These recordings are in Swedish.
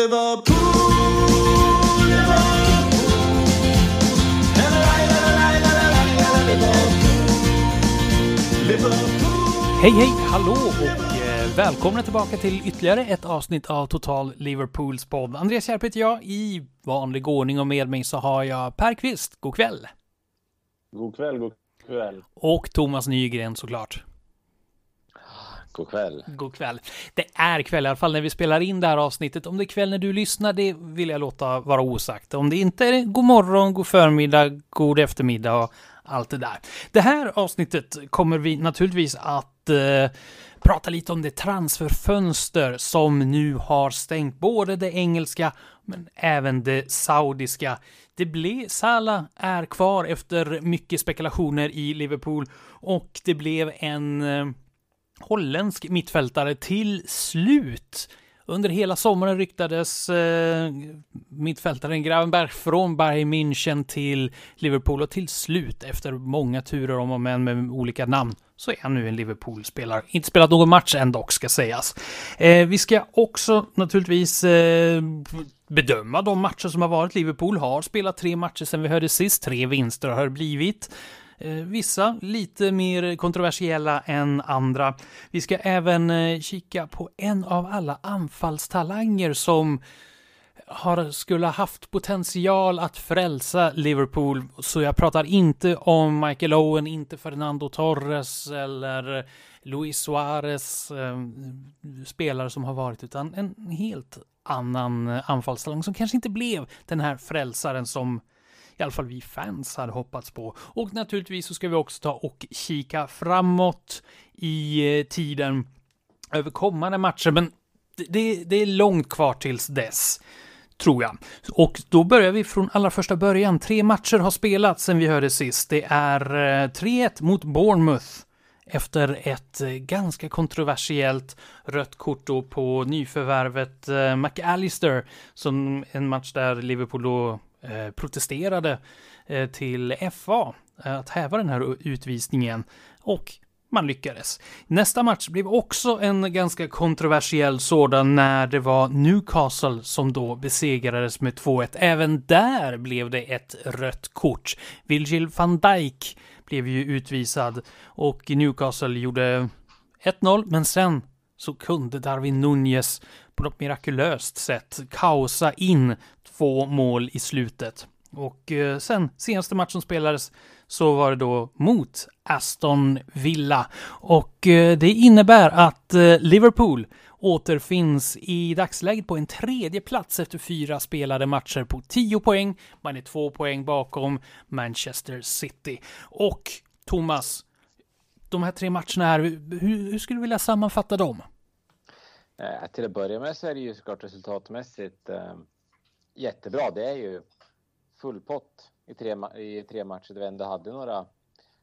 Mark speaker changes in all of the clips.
Speaker 1: Liverpool, Liverpool.
Speaker 2: Hej hej, hallå och eh, välkomna tillbaka till ytterligare ett avsnitt av Total Liverpools podd. Andreas Järp heter jag. I vanlig ordning och med mig så har jag Per Kvist. God kväll!
Speaker 3: God kväll, god kväll.
Speaker 2: Och Thomas Nygren såklart.
Speaker 3: God kväll.
Speaker 2: God kväll. Det är kväll i alla fall när vi spelar in det här avsnittet. Om det är kväll när du lyssnar, det vill jag låta vara osagt. Om det inte är god morgon, god förmiddag, god eftermiddag och allt det där. Det här avsnittet kommer vi naturligtvis att eh, prata lite om det transferfönster som nu har stängt både det engelska men även det saudiska. Det blev, Salah är kvar efter mycket spekulationer i Liverpool och det blev en eh, holländsk mittfältare till slut. Under hela sommaren ryktades eh, mittfältaren Gravenberg från Bayern München till Liverpool och till slut efter många turer om och men med olika namn så är han nu en Liverpool-spelare. Inte spelat någon match än dock ska sägas. Eh, vi ska också naturligtvis eh, bedöma de matcher som har varit. Liverpool har spelat tre matcher sedan vi hörde sist. Tre vinster har det blivit. Eh, vissa lite mer kontroversiella än andra. Vi ska även eh, kika på en av alla anfallstalanger som har, skulle ha haft potential att frälsa Liverpool. Så jag pratar inte om Michael Owen, inte Fernando Torres eller Luis Suarez, eh, spelare som har varit, utan en helt annan eh, anfallstalang som kanske inte blev den här frälsaren som i alla fall vi fans hade hoppats på. Och naturligtvis så ska vi också ta och kika framåt i eh, tiden över kommande matcher, men det, det är långt kvar tills dess. Tror jag. Och då börjar vi från allra första början. Tre matcher har spelats sen vi hörde sist. Det är eh, 3-1 mot Bournemouth efter ett eh, ganska kontroversiellt rött kort då på nyförvärvet McAllister som en match där Liverpool då Eh, protesterade eh, till FA att häva den här utvisningen och man lyckades. Nästa match blev också en ganska kontroversiell sådan när det var Newcastle som då besegrades med 2-1. Även där blev det ett rött kort. Virgil van Dijk blev ju utvisad och Newcastle gjorde 1-0, men sen så kunde Darwin Nunez på något mirakulöst sätt kaosa in två mål i slutet. Och eh, sen senaste matchen spelades så var det då mot Aston Villa. Och eh, det innebär att eh, Liverpool återfinns i dagsläget på en tredje plats efter fyra spelade matcher på 10 poäng. Man är två poäng bakom Manchester City. Och Thomas, de här tre matcherna här, hur, hur skulle du vilja sammanfatta dem?
Speaker 3: Eh, till att börja med så är det ju såklart resultatmässigt eh, jättebra. Det är ju full pott i tre, i tre matcher där vi ändå hade några,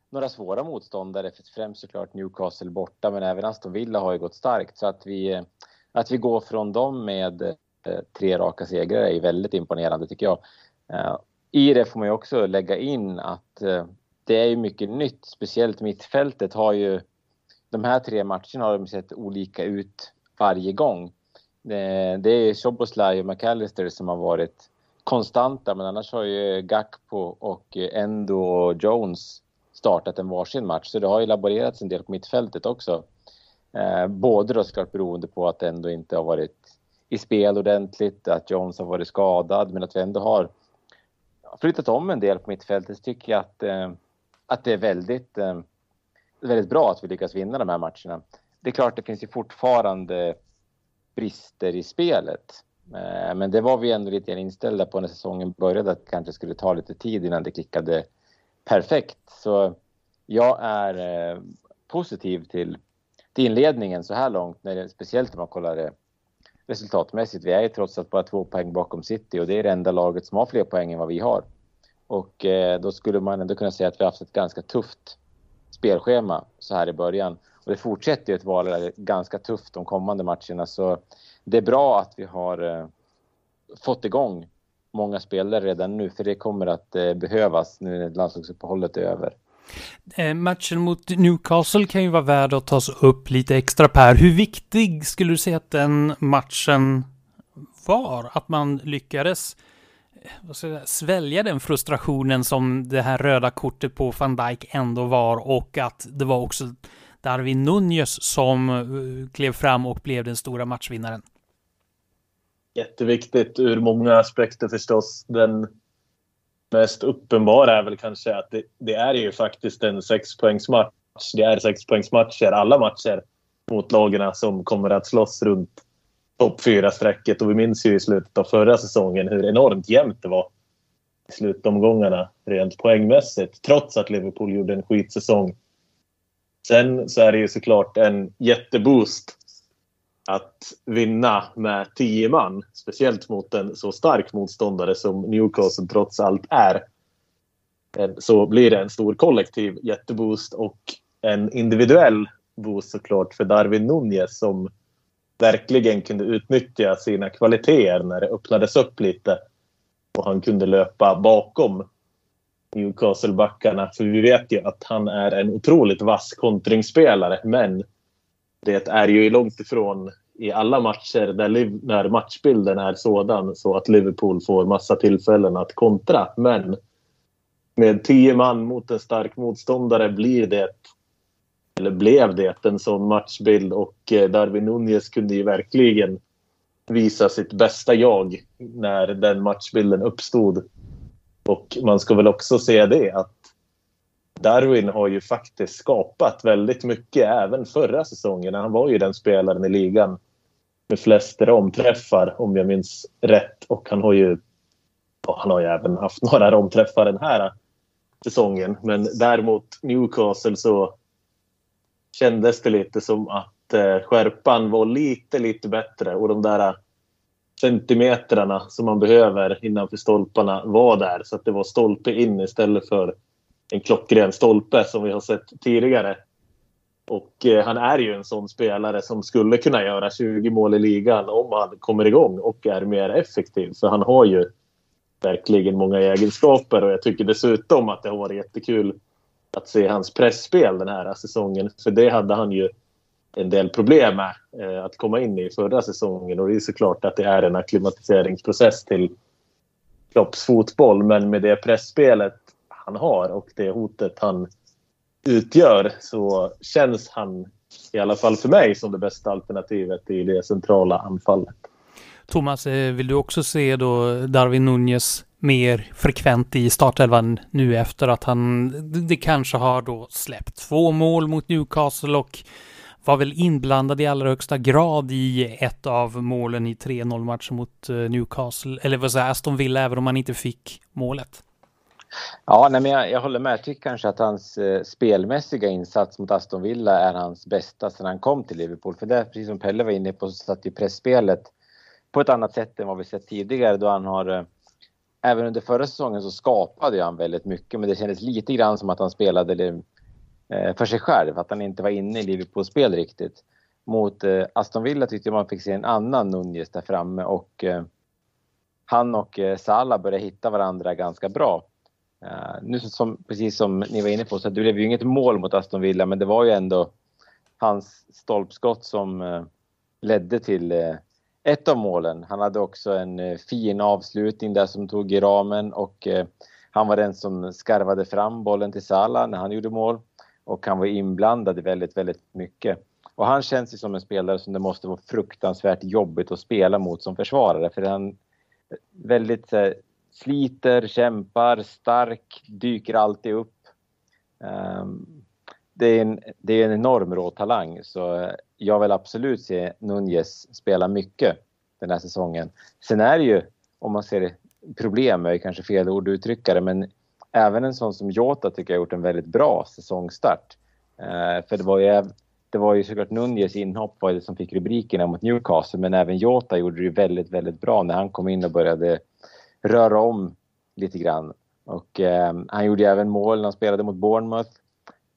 Speaker 3: några svåra motståndare. Främst såklart Newcastle borta, men även Aston Villa har ju gått starkt. Så att vi, eh, att vi går från dem med eh, tre raka segrar är ju väldigt imponerande tycker jag. Eh, I det får man ju också lägga in att eh, det är ju mycket nytt, speciellt mittfältet har ju de här tre matcherna har de sett olika ut varje gång. Eh, det är Soboslaj och McAllister som har varit konstanta men annars har ju Gakpo och Endo och Jones startat en varsin match så det har ju laborerats en del på mittfältet också. Eh, både då såklart beroende på att det ändå inte har varit i spel ordentligt, att Jones har varit skadad men att vi ändå har flyttat om en del på mittfältet så tycker jag att, eh, att det är väldigt, väldigt bra att vi lyckas vinna de här matcherna det är klart det finns ju fortfarande brister i spelet. Eh, men det var vi ändå lite inställda på när säsongen började att det kanske skulle ta lite tid innan det klickade perfekt. Så jag är eh, positiv till, till inledningen så här långt, när det, speciellt om man kollar det resultatmässigt. Vi är ju trots allt bara två poäng bakom City och det är det enda laget som har fler poäng än vad vi har. Och eh, då skulle man ändå kunna säga att vi har haft ett ganska tufft spelschema så här i början. Och det fortsätter ju att vara ganska tufft de kommande matcherna så det är bra att vi har eh, fått igång många spelare redan nu för det kommer att eh, behövas nu när landslagsuppehållet är över.
Speaker 2: Eh, matchen mot Newcastle kan ju vara värd att tas upp lite extra Per. Hur viktig skulle du säga att den matchen var att man lyckades eh, säga, svälja den frustrationen som det här röda kortet på van Dijk ändå var och att det var också Darwin Nunez som eh, klev fram och blev den stora matchvinnaren.
Speaker 1: Jätteviktigt ur många aspekter förstås. Den mest uppenbara är väl kanske att det, det är ju faktiskt en sexpoängsmatch. Det är sexpoängsmatcher, alla matcher mot lagarna som kommer att slåss runt topp fyra strecket och vi minns ju i slutet av förra säsongen hur enormt jämnt det var i slutomgångarna rent poängmässigt trots att Liverpool gjorde en skitsäsong. Sen så är det ju såklart en jätteboost att vinna med tio man. Speciellt mot en så stark motståndare som Newcastle trots allt är. Så blir det en stor kollektiv jätteboost och en individuell boost såklart för Darwin Nunez som verkligen kunde utnyttja sina kvaliteter när det öppnades upp lite. Och han kunde löpa bakom Newcastle-backarna. För vi vet ju att han är en otroligt vass kontringsspelare. Men det är ju långt ifrån i alla matcher där, när matchbilden är sådan så att Liverpool får massa tillfällen att kontra. Men med tio man mot en stark motståndare blir det eller blev det en sån matchbild och eh, Darwin Nunez kunde ju verkligen visa sitt bästa jag när den matchbilden uppstod. Och man ska väl också se det att Darwin har ju faktiskt skapat väldigt mycket även förra säsongen. Han var ju den spelaren i ligan med flest romträffar om jag minns rätt. Och han har ju, han har ju även haft några romträffar den här säsongen. Men däremot Newcastle så kändes det lite som att eh, skärpan var lite, lite bättre och de där centimetrarna som man behöver innanför stolparna var där. Så att det var stolpe in istället för en klockren stolpe som vi har sett tidigare. Och eh, han är ju en sån spelare som skulle kunna göra 20 mål i ligan om han kommer igång och är mer effektiv. För han har ju verkligen många egenskaper och jag tycker dessutom att det har varit jättekul att se hans pressspel den här säsongen. För det hade han ju en del problem med eh, att komma in i förra säsongen. Och det är såklart att det är en akklimatiseringsprocess till Klopps fotboll. Men med det pressspelet han har och det hotet han utgör så känns han, i alla fall för mig, som det bästa alternativet i det centrala anfallet.
Speaker 2: Thomas, eh, vill du också se då Darwin Nunez mer frekvent i startelvan nu efter att han, det kanske har då släppt två mål mot Newcastle och var väl inblandad i allra högsta grad i ett av målen i 3-0 matchen mot eh, Newcastle, eller vad säger Aston Villa, även om han inte fick målet.
Speaker 3: Ja, nej, men jag, jag håller med. Jag tycker kanske att hans eh, spelmässiga insats mot Aston Villa är hans bästa sedan han kom till Liverpool. För det, precis som Pelle var inne på, så satt ju pressspelet på ett annat sätt än vad vi sett tidigare då han har eh, även under förra säsongen så skapade han väldigt mycket men det kändes lite grann som att han spelade Eh, för sig själv, att han inte var inne i Liverpools spel riktigt. Mot eh, Aston Villa tyckte jag man fick se en annan Nunez där framme och eh, han och eh, Salah började hitta varandra ganska bra. Nu som, precis som ni var inne på, så det blev ju inget mål mot Aston Villa men det var ju ändå hans stolpskott som ledde till ett av målen. Han hade också en eh, fin avslutning där som tog i ramen och eh, han var den som skarvade fram bollen till Salah när han gjorde mål och kan vara inblandad i väldigt, väldigt mycket. Och han känns ju som en spelare som det måste vara fruktansvärt jobbigt att spela mot som försvarare för han väldigt eh, sliter, kämpar, stark, dyker alltid upp. Um, det är en, det är en enorm rå talang så eh, jag vill absolut se Nunez spela mycket den här säsongen. Sen är det ju, om man ser det, problem är kanske fel ord att uttrycka det, men även en sån som Jota tycker jag har gjort en väldigt bra säsongstart. Eh, för det var ju, det var ju såklart Nunez inhopp var det som fick rubrikerna mot Newcastle, men även Jota gjorde det väldigt, väldigt bra när han kom in och började röra om lite grann. Och eh, han gjorde även mål när han spelade mot Bournemouth.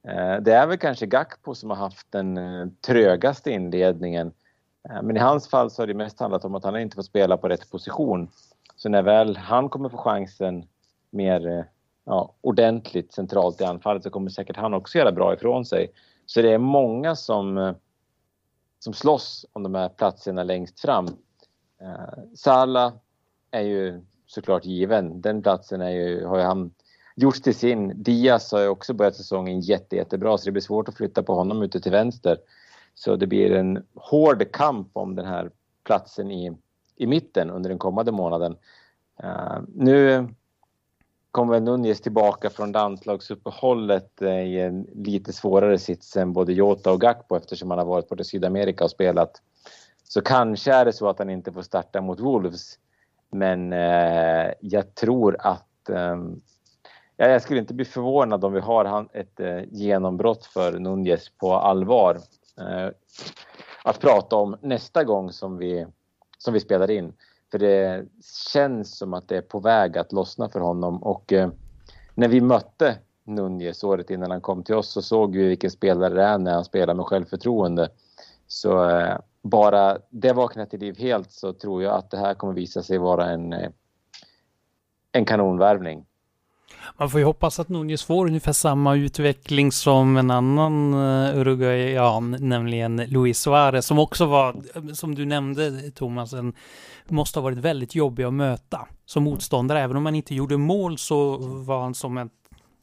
Speaker 3: Eh, det är väl kanske Gakpo som har haft den eh, trögaste inledningen. Eh, men i hans fall så har det mest handlat om att han inte fått spela på rätt position. Så när väl han kommer få chansen mer eh, ja, ordentligt centralt i anfallet så kommer säkert han också göra bra ifrån sig. Så det är många som, eh, som slåss om de här platserna längst fram. Eh, Salah är ju såklart given. Den platsen är ju, har ju han gjort till sin. Diaz har ju också börjat säsongen jätte, jättebra så det blir svårt att flytta på honom ute till vänster. Så det blir en hård kamp om den här platsen i, i mitten under den kommande månaden. Uh, nu kommer Nunez tillbaka från landslagsuppehållet i en lite svårare sits än både Jota och Gakpo eftersom han har varit både Sydamerika och spelat. Så kanske är det så att han inte får starta mot Wolves. Men eh, jag tror att Eh, jag skulle inte bli förvånad om vi har ett eh, genombrott för Nunez på allvar Eh, att prata om nästa gång som vi, som vi spelar in. För det känns som att det är på väg att lossna för honom och eh, när vi mötte Nunez året innan han kom till oss så såg vi vilken spelare det är när han spelar med självförtroende. Så eh, bara det vaknar till liv helt så tror jag att det här kommer visa sig vara en, eh, en kanonvärvning.
Speaker 2: Man får ju hoppas att Nunez får ungefär samma utveckling som en annan eh, Uruguayan, nämligen Luis Suarez, som också var, eh, som du nämnde Thomas, en, måste ha varit väldigt jobbig att möta som motståndare. Även om man inte gjorde mål så var han som ett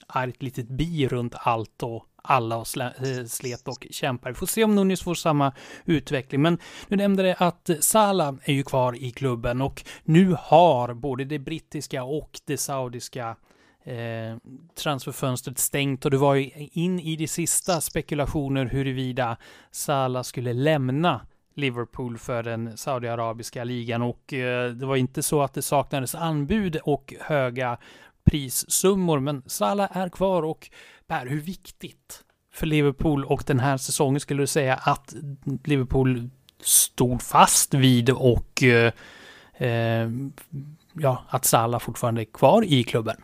Speaker 2: argt litet bi runt allt och alla och eh, slet och kämpar. Vi får se om Nunez får samma utveckling. Men du nämnde det att Salah är ju kvar i klubben och nu har både det brittiska och det saudiska eh, transferfönstret stängt och det var ju in i det sista spekulationer huruvida Salah skulle lämna Liverpool för den saudiarabiska ligan och eh, det var inte så att det saknades anbud och höga prissummor men Salah är kvar och Per, hur viktigt för Liverpool och den här säsongen skulle du säga att Liverpool stod fast vid och eh, eh ja, att Salah fortfarande är kvar i klubben?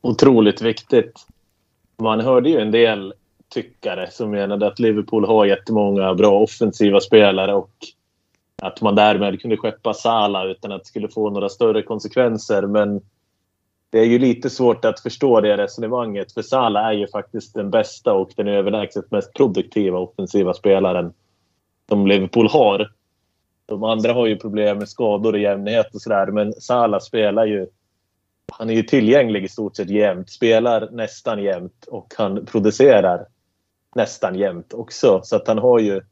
Speaker 1: otroligt viktigt. Man hörde ju en del tyckare som menade att Liverpool har jättemånga bra offensiva spelare och att man därmed kunde skeppa Salah utan att det skulle få några större konsekvenser. Men det är ju lite svårt att förstå det resonemanget för Salah är ju faktiskt den bästa och den överlägset mest produktiva offensiva spelaren som Liverpool har. De andra har ju problem med skador och jämnhet och sådär men Salah spelar ju han är ju tillgänglig i stort sett jämt, spelar nästan jämt och han producerar nästan jämt också. Så att han har ju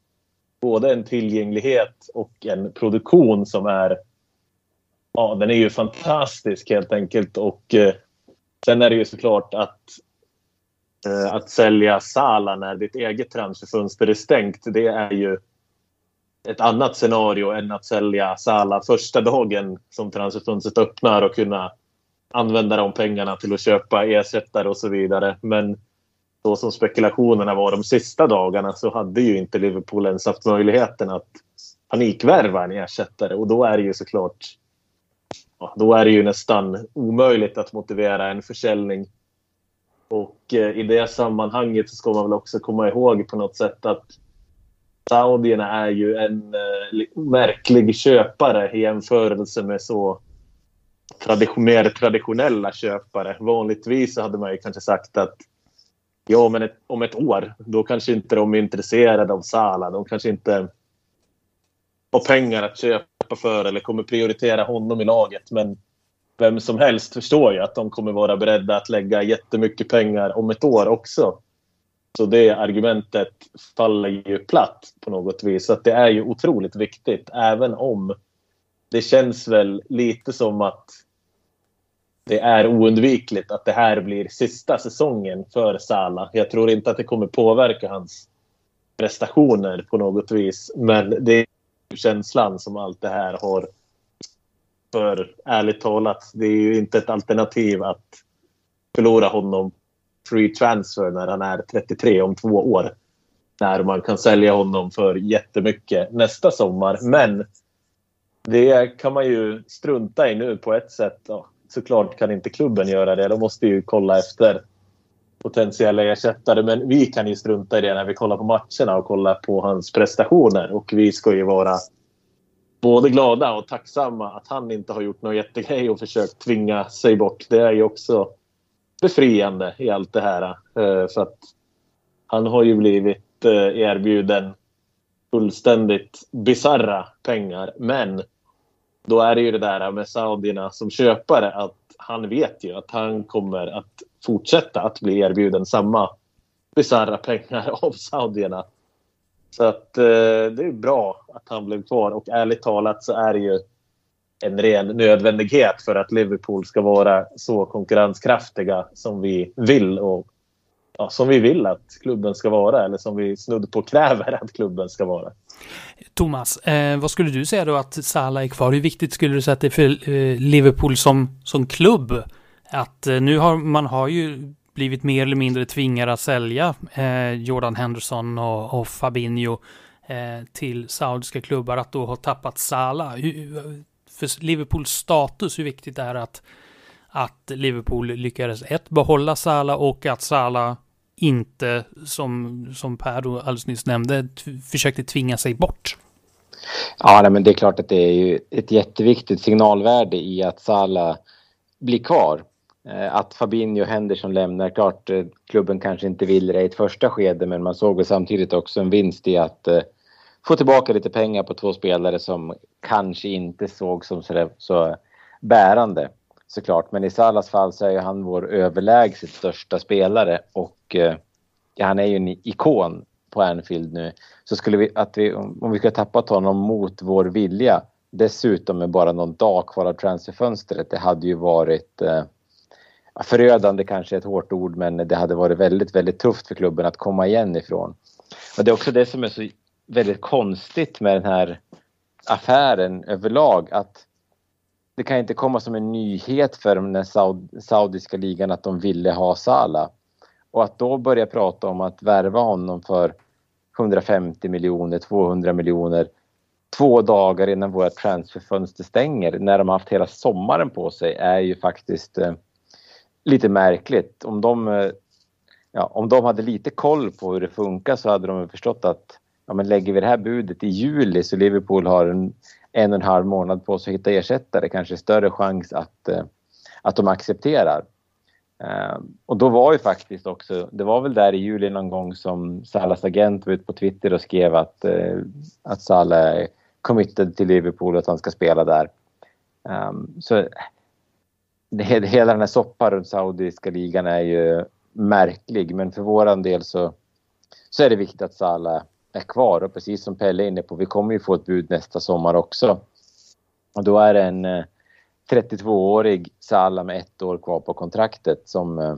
Speaker 1: både en tillgänglighet och en produktion som är Ja, den är ju fantastisk helt enkelt och eh, sen är det ju såklart att eh, att sälja Sala när ditt eget transferfönster är stängt, det är ju ett annat scenario än att sälja Sala första dagen som transferfönstret öppnar och kunna använda de pengarna till att köpa ersättare och så vidare. Men så som spekulationerna var de sista dagarna så hade ju inte Liverpool ens haft möjligheten att panikvärva en ersättare och då är det ju såklart ja, då är det ju nästan omöjligt att motivera en försäljning. Och eh, i det sammanhanget så ska man väl också komma ihåg på något sätt att saudierna är ju en eh, märklig köpare i jämförelse med så tradition, mer traditionella köpare. Vanligtvis hade man ju kanske sagt att ja, men ett, om ett år, då kanske inte de är intresserade av Sala. De kanske inte har pengar att köpa för eller kommer prioritera honom i laget. Men vem som helst förstår ju att de kommer vara beredda att lägga jättemycket pengar om ett år också. Så det argumentet faller ju platt på något vis. Så det är ju otroligt viktigt, även om det känns väl lite som att det är oundvikligt att det här blir sista säsongen för Salah. Jag tror inte att det kommer påverka hans prestationer på något vis. Men det är känslan som allt det här har. För ärligt talat, det är ju inte ett alternativ att förlora honom free transfer när han är 33 om två år. När man kan sälja honom för jättemycket nästa sommar. Men det kan man ju strunta i nu på ett sätt. Såklart kan inte klubben göra det. De måste ju kolla efter potentiella ersättare. Men vi kan ju strunta i det när vi kollar på matcherna och kollar på hans prestationer. Och vi ska ju vara både glada och tacksamma att han inte har gjort någon jättegrej och försökt tvinga sig bort. Det är ju också befriande i allt det här. Eh, för att han har ju blivit eh, erbjuden fullständigt bizarra pengar. Men då är det ju det där med saudierna som köpare att han vet ju att han kommer att fortsätta att bli erbjuden samma bisarra pengar av saudierna. Så att eh, det är bra att han blev kvar och ärligt talat så är det ju en ren nödvändighet för att Liverpool ska vara så konkurrenskraftiga som vi vill och ja, som vi vill att klubben ska vara eller som vi snudd på kräver att klubben ska vara.
Speaker 2: Thomas, eh, vad skulle du säga då att Salah är kvar? Hur viktigt skulle du säga att det är för eh, Liverpool som, som klubb? Att eh, nu har man har ju blivit mer eller mindre tvingade att sälja eh, Jordan Henderson och, och Fabinho eh, till saudiska klubbar att då ha tappat Salah. Hur, för Liverpools status, hur viktigt är det att, att Liverpool lyckades ett, behålla Salah och att Salah inte, som, som Per då alldeles nyss nämnde, försökte tvinga sig bort.
Speaker 3: Ja, nej, men det är klart att det är ju ett jätteviktigt signalvärde i att Salah blir kvar. Eh, att Fabinho och Henderson lämnar, klart eh, klubben kanske inte vill det i ett första skede men man såg väl samtidigt också en vinst i att eh, få tillbaka lite pengar på två spelare som kanske inte såg som så, så bärande såklart. Men i Salas fall så är ju han vår överlägset största spelare och eh, han är ju en ikon på Anfield nu. Så skulle vi, att vi, om vi skulle tappat honom mot vår vilja dessutom med bara någon dag kvar av transferfönstret, det hade ju varit eh, förödande kanske ett hårt ord, men det hade varit väldigt, väldigt tufft för klubben att komma igen ifrån. Och det är också det som är så väldigt konstigt med den här affären överlag, att det kan inte komma som en nyhet för den Saud saudiska ligan att de ville ha Salah. Och att då börja prata om att värva honom för 150 miljoner, 200 miljoner två dagar innan våra transferfönster stänger när de haft hela sommaren på sig är ju faktiskt eh, lite märkligt. Om de, eh, ja, om de hade lite koll på hur det funkar så hade de förstått att ja, men lägger vi det här budet i juli så Liverpool har en en och en halv månad på sig att hitta ersättare kanske större chans att, eh, att de accepterar. Ehm, och då var ju faktiskt också, det var väl där i juli någon gång som Salas agent var ute på Twitter och skrev att, eh, att Salah är committed till Liverpool och att han ska spela där. Ehm, så det, hela den här soppan runt saudiska ligan är ju märklig men för våran del så, så är det viktigt att Salah är kvar och precis som Pelle är inne på, vi kommer ju få ett bud nästa sommar också. Och då är det en eh, 32-årig Salah med ett år kvar på kontraktet som, eh,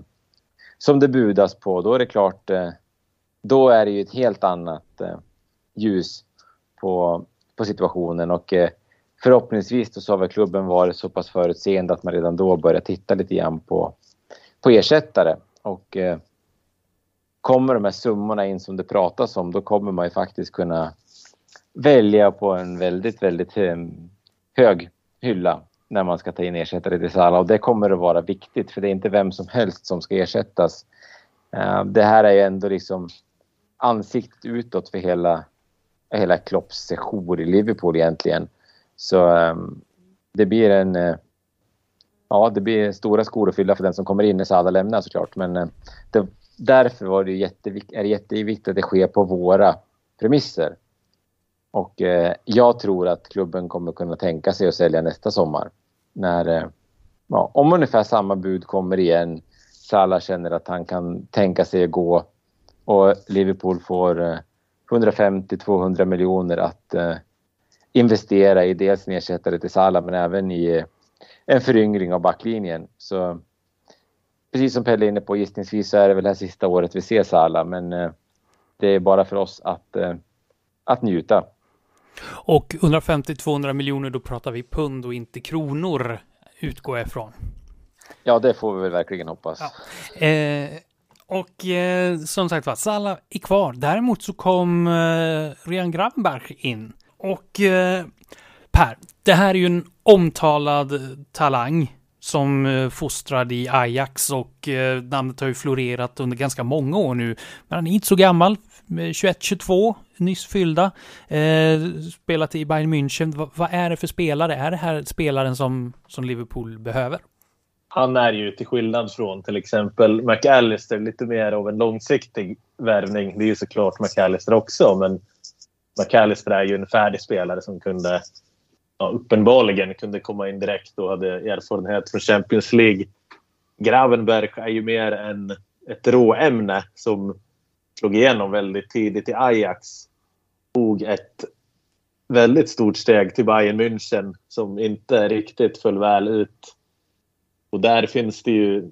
Speaker 3: som det budas på. Då är det klart, eh, då är det ju ett helt annat ljus på, på situationen och förhoppningsvis så har väl klubben varit så pass förutseende att man redan då börjar titta lite grann på, på ersättare. Och kommer de här summorna in som det pratas om, då kommer man ju faktiskt kunna välja på en väldigt, väldigt ehm, hög hylla när man ska ta in ersättare till Salah och det kommer att vara viktigt för det är inte vem som helst som ska ersättas. Ehm, det här är ju ändå liksom ansiktet utåt för hela, hela Klopps sejour i Liverpool egentligen. Så ehm, det blir en eh, Ja, det blir stora skor att fylla för den som kommer in när Salah lämnar såklart. Men eh, det, därför var det jättevik är det jätteviktigt att det sker på våra premisser. Och eh, jag tror att klubben kommer kunna tänka sig att sälja nästa sommar. När, eh, ja, om ungefär samma bud kommer igen, Salah känner att han kan tänka sig att gå och Liverpool får eh, 150-200 miljoner att eh, investera i dels en ersättare till Salah men även i eh, en föryngring av backlinjen. Så precis som Pelle är inne på, gissningsvis så är det väl det här sista året vi ser Salah, men eh, det är bara för oss att, eh, att njuta.
Speaker 2: Och 150-200 miljoner, då pratar vi pund och inte kronor, utgår jag ifrån.
Speaker 3: Ja, det får vi väl verkligen hoppas.
Speaker 2: Ja. Eh, och eh, som sagt var, Salah är kvar. Däremot så kom eh, Rian Gravenberg in. Och eh, Per, det här är ju en omtalad talang som eh, fostrad i Ajax och eh, namnet har ju florerat under ganska många år nu. Men han är inte så gammal, eh, 21-22, nyss fyllda. Eh, spelat i Bayern München. Vad är det för spelare? Är det här spelaren som, som Liverpool behöver?
Speaker 1: Han är ju till skillnad från till exempel McAllister lite mer av en långsiktig värvning. Det är ju såklart McAllister också, men McAllister är ju en färdig spelare som kunde ja, uppenbarligen kunde komma in direkt och hade erfarenhet från Champions League. Gravenberg är ju mer en, ett råämne som slog igenom väldigt tidigt i Ajax. Tog ett väldigt stort steg till Bayern München som inte riktigt föll väl ut. Och där finns det ju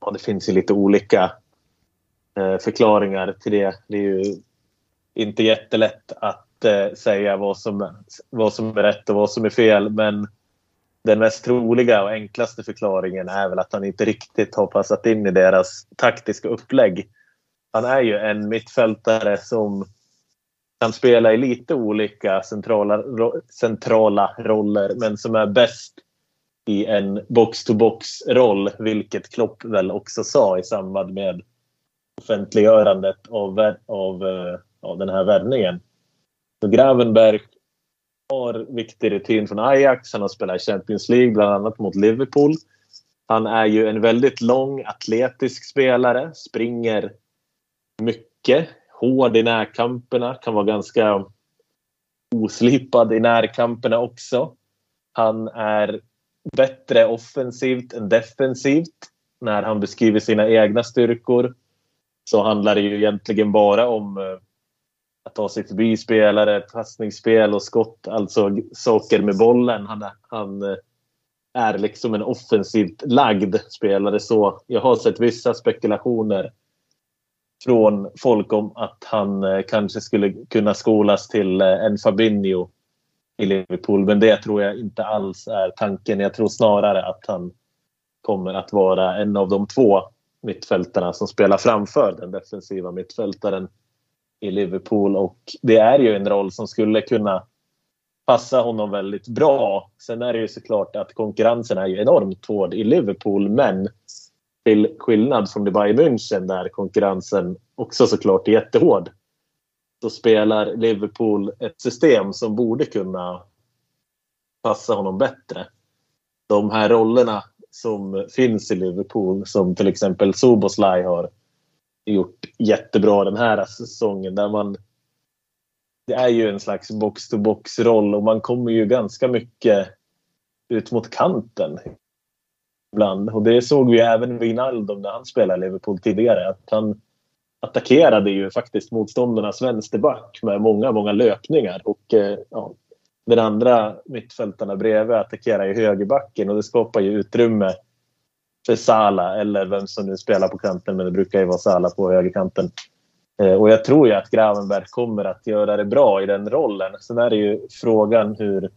Speaker 1: ja, det finns ju lite olika eh, förklaringar till det. Det är ju inte jättelätt att inte säga vad som, vad som är rätt och vad som är fel. Men den mest troliga och enklaste förklaringen är väl att han inte riktigt har passat in i deras taktiska upplägg. Han är ju en mittfältare som kan spela i lite olika centrala, ro, centrala roller men som är bäst i en box-to-box-roll, vilket Klopp väl också sa i samband med offentliggörandet av, av, eh, av den här värvningen. Så Gravenberg har viktig rutin från Ajax. Han har spelat i Champions League, bland annat mot Liverpool. Han är ju en väldigt lång, atletisk spelare. Springer mycket. Hård i närkamperna. Kan vara ganska oslipad i närkamperna också. Han är bättre offensivt än defensivt. När han beskriver sina egna styrkor så handlar det ju egentligen bara om eh, att ta sig förbi spelare, passningsspel och skott. Alltså saker med bollen. Han, han eh, är liksom en offensivt lagd spelare. Så jag har sett vissa spekulationer från folk om att han eh, kanske skulle kunna skolas till eh, en Fabinho i Liverpool. Men det tror jag inte alls är tanken. Jag tror snarare att han kommer att vara en av de två mittfältarna som spelar framför den defensiva mittfältaren i Liverpool. Och det är ju en roll som skulle kunna passa honom väldigt bra. Sen är det ju såklart att konkurrensen är ju enormt hård i Liverpool. Men till skillnad från det Bayern München där konkurrensen också såklart är jättehård Då spelar Liverpool ett system som borde kunna passa honom bättre. De här rollerna som finns i Liverpool, som till exempel Soboslaj har gjort jättebra den här säsongen. Där man, det är ju en slags box-to-box-roll och man kommer ju ganska mycket ut mot kanten ibland. Och det såg vi även Wijnaldum när han spelade i Liverpool tidigare. Att han attackerade ju faktiskt motståndarnas vänsterback med många, många löpningar. Och eh, ja, den andra mittfältarna bredvid attackerar ju högerbacken och det skapar ju utrymme för Sala eller vem som nu spelar på kanten, men det brukar ju vara Sala på högerkanten. Eh, och jag tror ju att Gravenberg kommer att göra det bra i den rollen. Sen är det ju frågan hur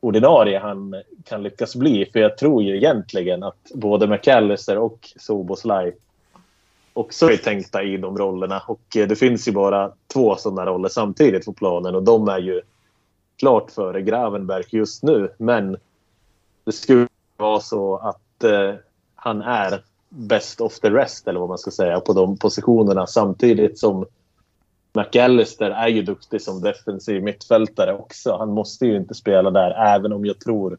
Speaker 1: ordinarie han kan lyckas bli. För jag tror ju egentligen att både McAllister och Soboslaj också är tänkta i de rollerna. Och eh, det finns ju bara två sådana roller samtidigt på planen och de är ju klart före Gravenberg just nu. Men det skulle vara så att eh, han är best of the rest eller vad man ska säga på de positionerna samtidigt som McAllister är ju duktig som defensiv mittfältare också. Han måste ju inte spela där även om jag tror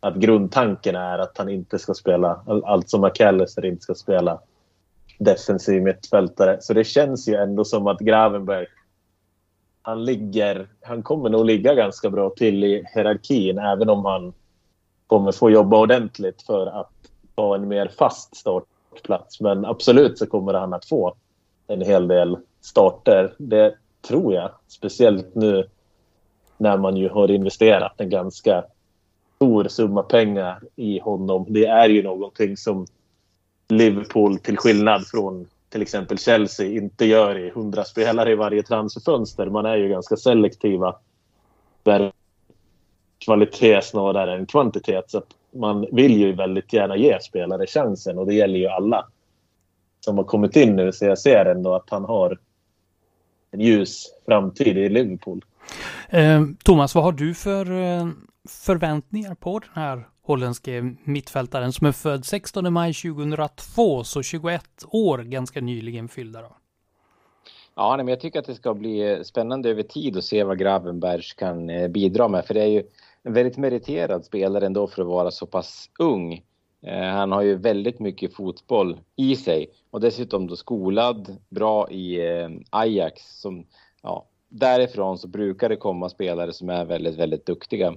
Speaker 1: att grundtanken är att han inte ska spela, alltså McAllister inte ska spela defensiv mittfältare. Så det känns ju ändå som att Gravenberg han, ligger, han kommer nog ligga ganska bra till i hierarkin även om han kommer få jobba ordentligt för att ha en mer fast startplats. Men absolut så kommer han att få en hel del starter. Det tror jag. Speciellt nu när man ju har investerat en ganska stor summa pengar i honom. Det är ju någonting som Liverpool till skillnad från till exempel Chelsea inte gör i 100 spelare i varje transferfönster. Man är ju ganska selektiva. Där kvalitet snarare än kvantitet. Så man vill ju väldigt gärna ge spelare chansen och det gäller ju alla som har kommit in nu. Så jag ser ändå att han har en ljus framtid i Liverpool.
Speaker 2: Eh, Thomas, vad har du för eh, förväntningar på den här holländske mittfältaren som är född 16 maj 2002, så 21 år ganska nyligen fyllda då.
Speaker 3: Ja, men jag tycker att det ska bli spännande över tid att se vad Gravenberg kan eh, bidra med, för det är ju en väldigt meriterad spelare ändå för att vara så pass ung. Eh, han har ju väldigt mycket fotboll i sig och dessutom då skolad, bra i eh, Ajax som ja, därifrån så brukar det komma spelare som är väldigt, väldigt duktiga.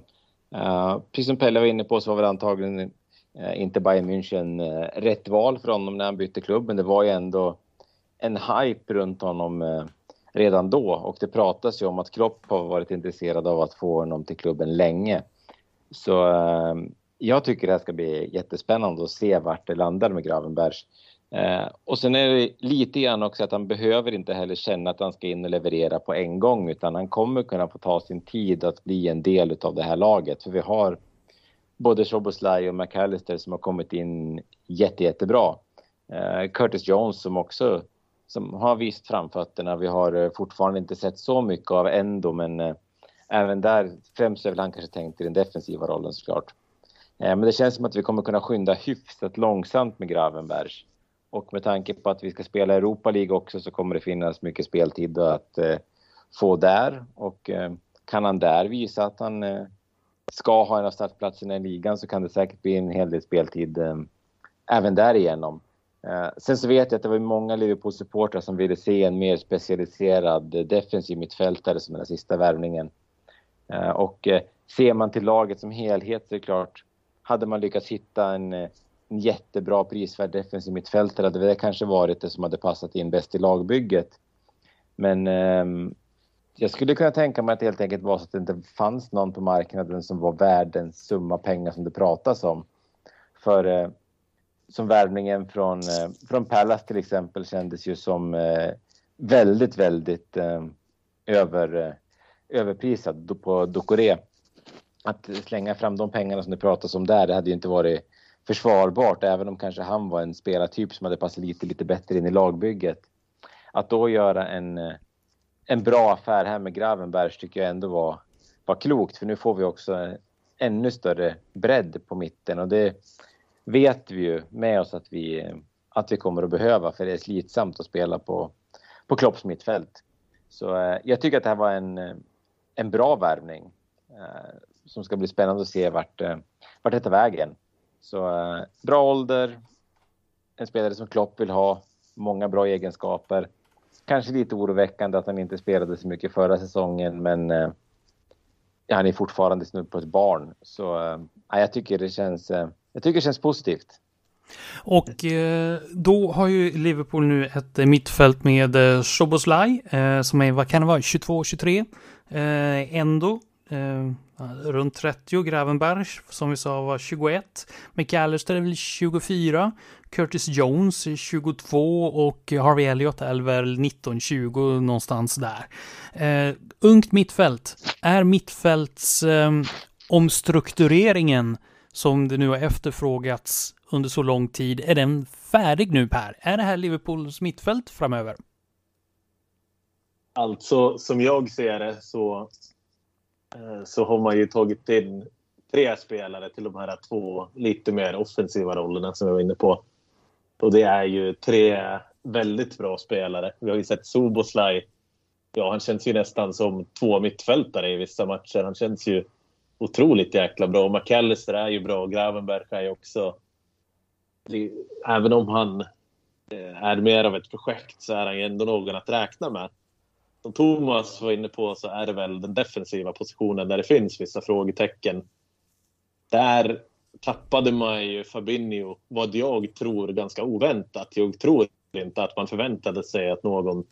Speaker 3: Uh, precis som Pelle var inne på så var väl antagligen uh, inte Bayern München uh, rätt val för honom när han bytte klubb, men det var ju ändå en hype runt honom redan då och det pratas ju om att Klopp har varit intresserad av att få honom till klubben länge. Så eh, jag tycker det här ska bli jättespännande att se vart det landar med Gravenbergs. Eh, och sen är det lite grann också att han behöver inte heller känna att han ska in och leverera på en gång utan han kommer kunna få ta sin tid att bli en del av det här laget. För vi har både Soboslaj och McAllister som har kommit in jätte, jättebra. Eh, Curtis Jones som också som har visst framfötterna. Vi har eh, fortfarande inte sett så mycket av Endo men eh, även där främst är väl han kanske tänkt i den defensiva rollen såklart. Eh, men det känns som att vi kommer kunna skynda hyfsat långsamt med Gravenbergs. Och med tanke på att vi ska spela Europa League också så kommer det finnas mycket speltid att få där. Och kan han där visa att han ska ha en av startplatserna i ligan så kan det säkert bli en hel del speltid även därigenom. Eh, sen så vet jag att det var många Liverpool-supportrar som ville se en mer specialiserad eh, defensiv mittfältare som den sista värvningen. Eh, och ser man till laget som helhet så är det klart, hade man lyckats hitta en en jättebra prisvärd defensiv mittfältare hade det kanske varit det som hade passat in bäst i lagbygget. Men eh, jag skulle kunna tänka mig att det helt enkelt var så att det inte fanns någon på marknaden som var värd den summa pengar som det pratas om. För eh, som värvningen från, eh, från Pallas till exempel kändes ju som eh, väldigt, väldigt eh, över, eh, överprisad på Ducoré. Att slänga fram de pengarna som det pratas om där, det hade ju inte varit försvarbart, även om kanske han var en spelartyp som hade passat lite, lite bättre in i lagbygget. Att då göra en, eh, en bra affär här med Gravenbergs tycker jag ändå var, var klokt, för nu får vi också eh, ännu större bredd på mitten och det vet vi ju med oss att vi, att vi kommer att behöva, för det är slitsamt att spela på, på Klopps mittfält. Så eh, jag tycker att det här var en, eh, en bra värvning eh, som ska bli spännande att se vart, vart det tar vägen. Så bra ålder, en spelare som Klopp vill ha, många bra egenskaper. Kanske lite oroväckande att han inte spelade så mycket förra säsongen, men eh, han är fortfarande snudd på ett barn. Så eh, jag tycker det känns, eh, jag tycker det känns positivt.
Speaker 2: Och eh, då har ju Liverpool nu ett eh, mittfält med eh, Soboslaj eh, som är, vad kan det vara, 22-23. Eh, Endo eh, runt 30. Gravenberg, som vi sa, var 21. McAllister är väl 24. Curtis Jones är 22 och Harvey Elliott är väl 19-20 någonstans där. Eh, ungt mittfält. Är mittfälts eh, omstruktureringen som det nu har efterfrågats under så lång tid, är den färdig nu Per? Är det här Liverpools mittfält framöver?
Speaker 1: Alltså, som jag ser det så eh, så har man ju tagit in tre spelare till de här två lite mer offensiva rollerna som jag var inne på. Och det är ju tre väldigt bra spelare. Vi har ju sett Soboslaj. Ja, han känns ju nästan som två mittfältare i vissa matcher. Han känns ju otroligt jäkla bra. McAllister är ju bra. Gravenberg är ju också... Även om han eh, är mer av ett projekt så är han ju ändå någon att räkna med som Thomas var inne på så är det väl den defensiva positionen där det finns vissa frågetecken. Där tappade man ju Fabinho, vad jag tror ganska oväntat. Jag tror inte att man förväntade sig att någon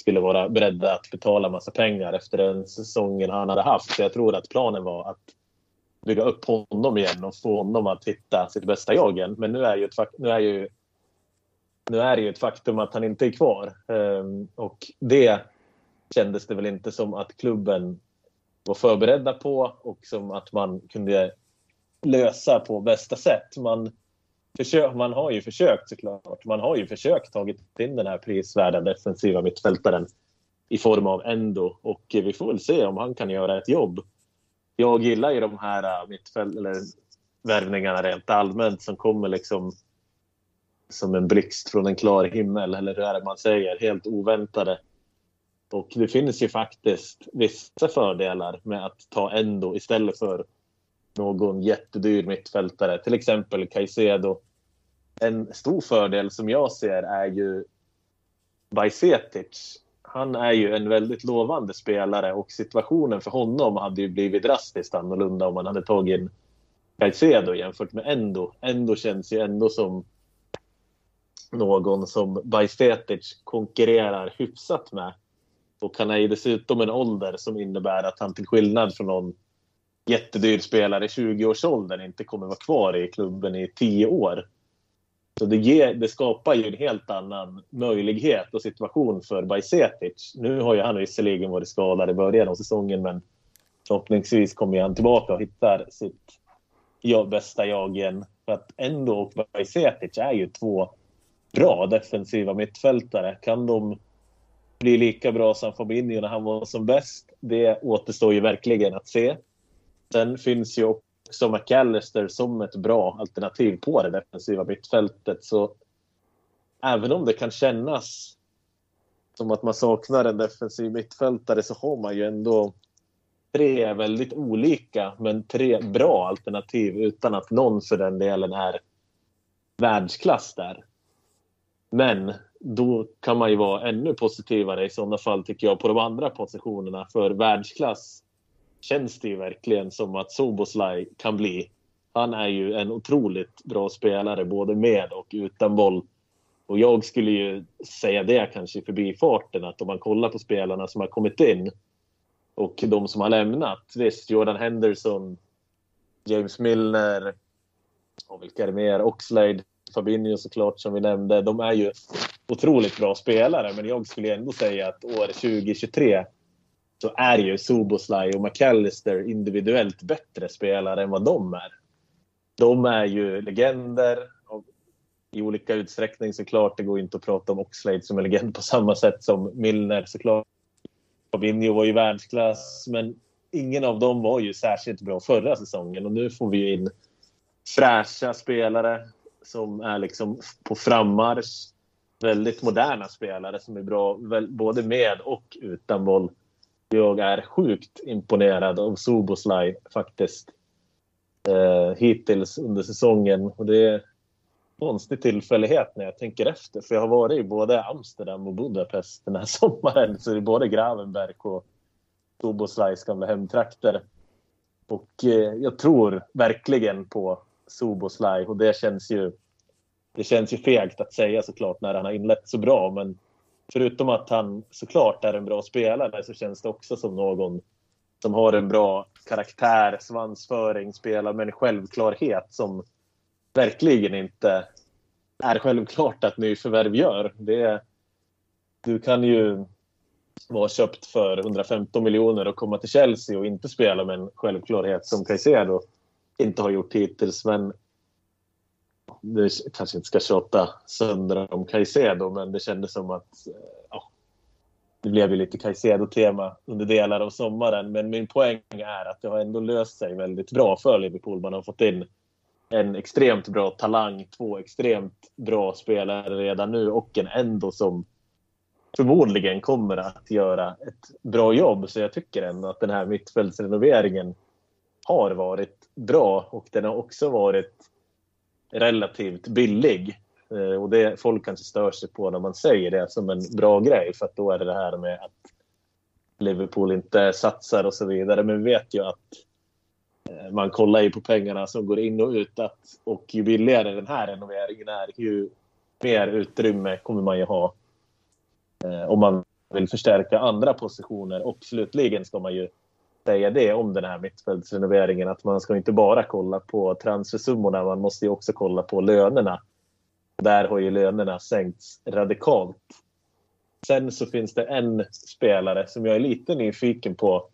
Speaker 1: skulle vara beredda att betala massa pengar efter den säsongen han hade haft. Så jag tror att planen var att bygga upp honom igen och få honom att hitta sitt bästa jag igen. Men nu är ju, ett, nu är ju nu är det ju ett faktum att han inte är kvar. Um, och det kändes det väl inte som att klubben var förberedda på och som att man kunde lösa på bästa sätt. Man, försök, man har ju försökt såklart. Man har ju försökt tagit in den här prisvärda defensiva mittfältaren i form av Endo och vi får väl se om han kan göra ett jobb. Jag gillar ju de här äh, mittfält eller värvningarna rent allmänt som kommer liksom som en blixt från en klar himmel eller hur är det man säger, helt oväntade. Och det finns ju faktiskt vissa fördelar med att ta Endo istället för någon jättedyr mittfältare. Till exempel Caicedo. En stor fördel som jag ser är ju Bajsetic. han är ju en väldigt lovande spelare och situationen för honom hade ju blivit drastiskt annorlunda om man hade tagit in Caicedo jämfört med Endo. Endo känns ju ändå som någon som Bajsetic konkurrerar hyfsat med. Och han är ju dessutom en ålder som innebär att han till skillnad från någon jättedyr spelare i 20-årsåldern inte kommer vara kvar i klubben i 10 år. Så det, ger, det, skapar ju en helt annan möjlighet och situation för Bajsetic. Nu har ju han visserligen varit skadad i början av säsongen men förhoppningsvis kommer han tillbaka och hittar sitt ja, bästa jag igen. För att ändå och Bajsetic är ju två bra defensiva mittfältare. Kan de bli lika bra som Fabinho när han var som bäst? Det återstår ju verkligen att se. Sen finns ju också McAllister som ett bra alternativ på det defensiva mittfältet. Så även om det kan kännas som att man saknar en defensiv mittfältare så har man ju ändå tre väldigt olika men tre bra alternativ utan att någon för den delen är världsklass där. Men då kan man ju vara ännu positivare i sådana fall tycker jag på de andra positionerna. För världsklass känns det ju verkligen som att Soboslaj kan bli. Han är ju en otroligt bra spelare både med och utan boll. Och jag skulle ju säga det kanske i förbifarten att om man kollar på spelarna som har kommit in och de som har lämnat. Visst, Jordan Henderson, James Milner och vilka är det mer? Oxlade, Fabinho såklart som vi nämnde. De är ju otroligt bra spelare men jag skulle ändå säga att år 2023 så är ju Soboslaj och McAllister individuellt bättre spelare än vad de är. De är ju legender i olika utsträckning såklart. Det går inte att prata om Oxlade som en legend på samma sätt som Milner såklart. Fabinho var ju världsklass men ingen av dem var ju särskilt bra förra säsongen och nu får vi in fräscha spelare som är liksom på frammarsch. Väldigt moderna spelare som är bra både med och utan boll. Jag är sjukt imponerad av Soboslaj faktiskt. Eh, hittills under säsongen. Och det är en konstig tillfällighet när jag tänker efter. För jag har varit i både Amsterdam och Budapest den här sommaren. Så det är både Gravenberg och Soboslajs gamla hemtrakter. Och eh, jag tror verkligen på Soboslaj och det känns ju det känns ju fegt att säga såklart när han har inlett så bra men förutom att han såklart är en bra spelare så känns det också som någon som har en bra karaktär, svansföring, spelar med en självklarhet som verkligen inte är självklart att nyförvärv gör. Det, du kan ju vara köpt för 115 miljoner och komma till Chelsea och inte spela med en självklarhet som Caicedo inte har gjort hittills. Men nu kanske inte ska tjata sönder om Caicedo, men det kändes som att eh, ja, det blev ju lite Caicedo-tema under delar av sommaren. Men min poäng är att det har ändå löst sig väldigt bra för Liverpool. Man har fått in en extremt bra talang, två extremt bra spelare redan nu och en ändå som förmodligen kommer att göra ett bra jobb. Så jag tycker ändå att den här mittfältsrenoveringen har varit bra och den har också varit relativt billig. Eh, och det folk kanske stör sig på när man säger det som en bra grej för att då är det det här med att Liverpool inte satsar och så vidare. Men vi vet ju att eh, man kollar ju på pengarna som går in och ut att, och ju billigare den här renoveringen är ju mer utrymme kommer man ju ha eh, om man vill förstärka andra positioner. Och slutligen ska man ju säga det om den här mittfältsrenoveringen att man ska inte bara kolla på transfersummorna, man måste ju också kolla på lönerna. Där har ju lönerna sänkts radikalt. Sen så finns det en spelare som jag är lite nyfiken på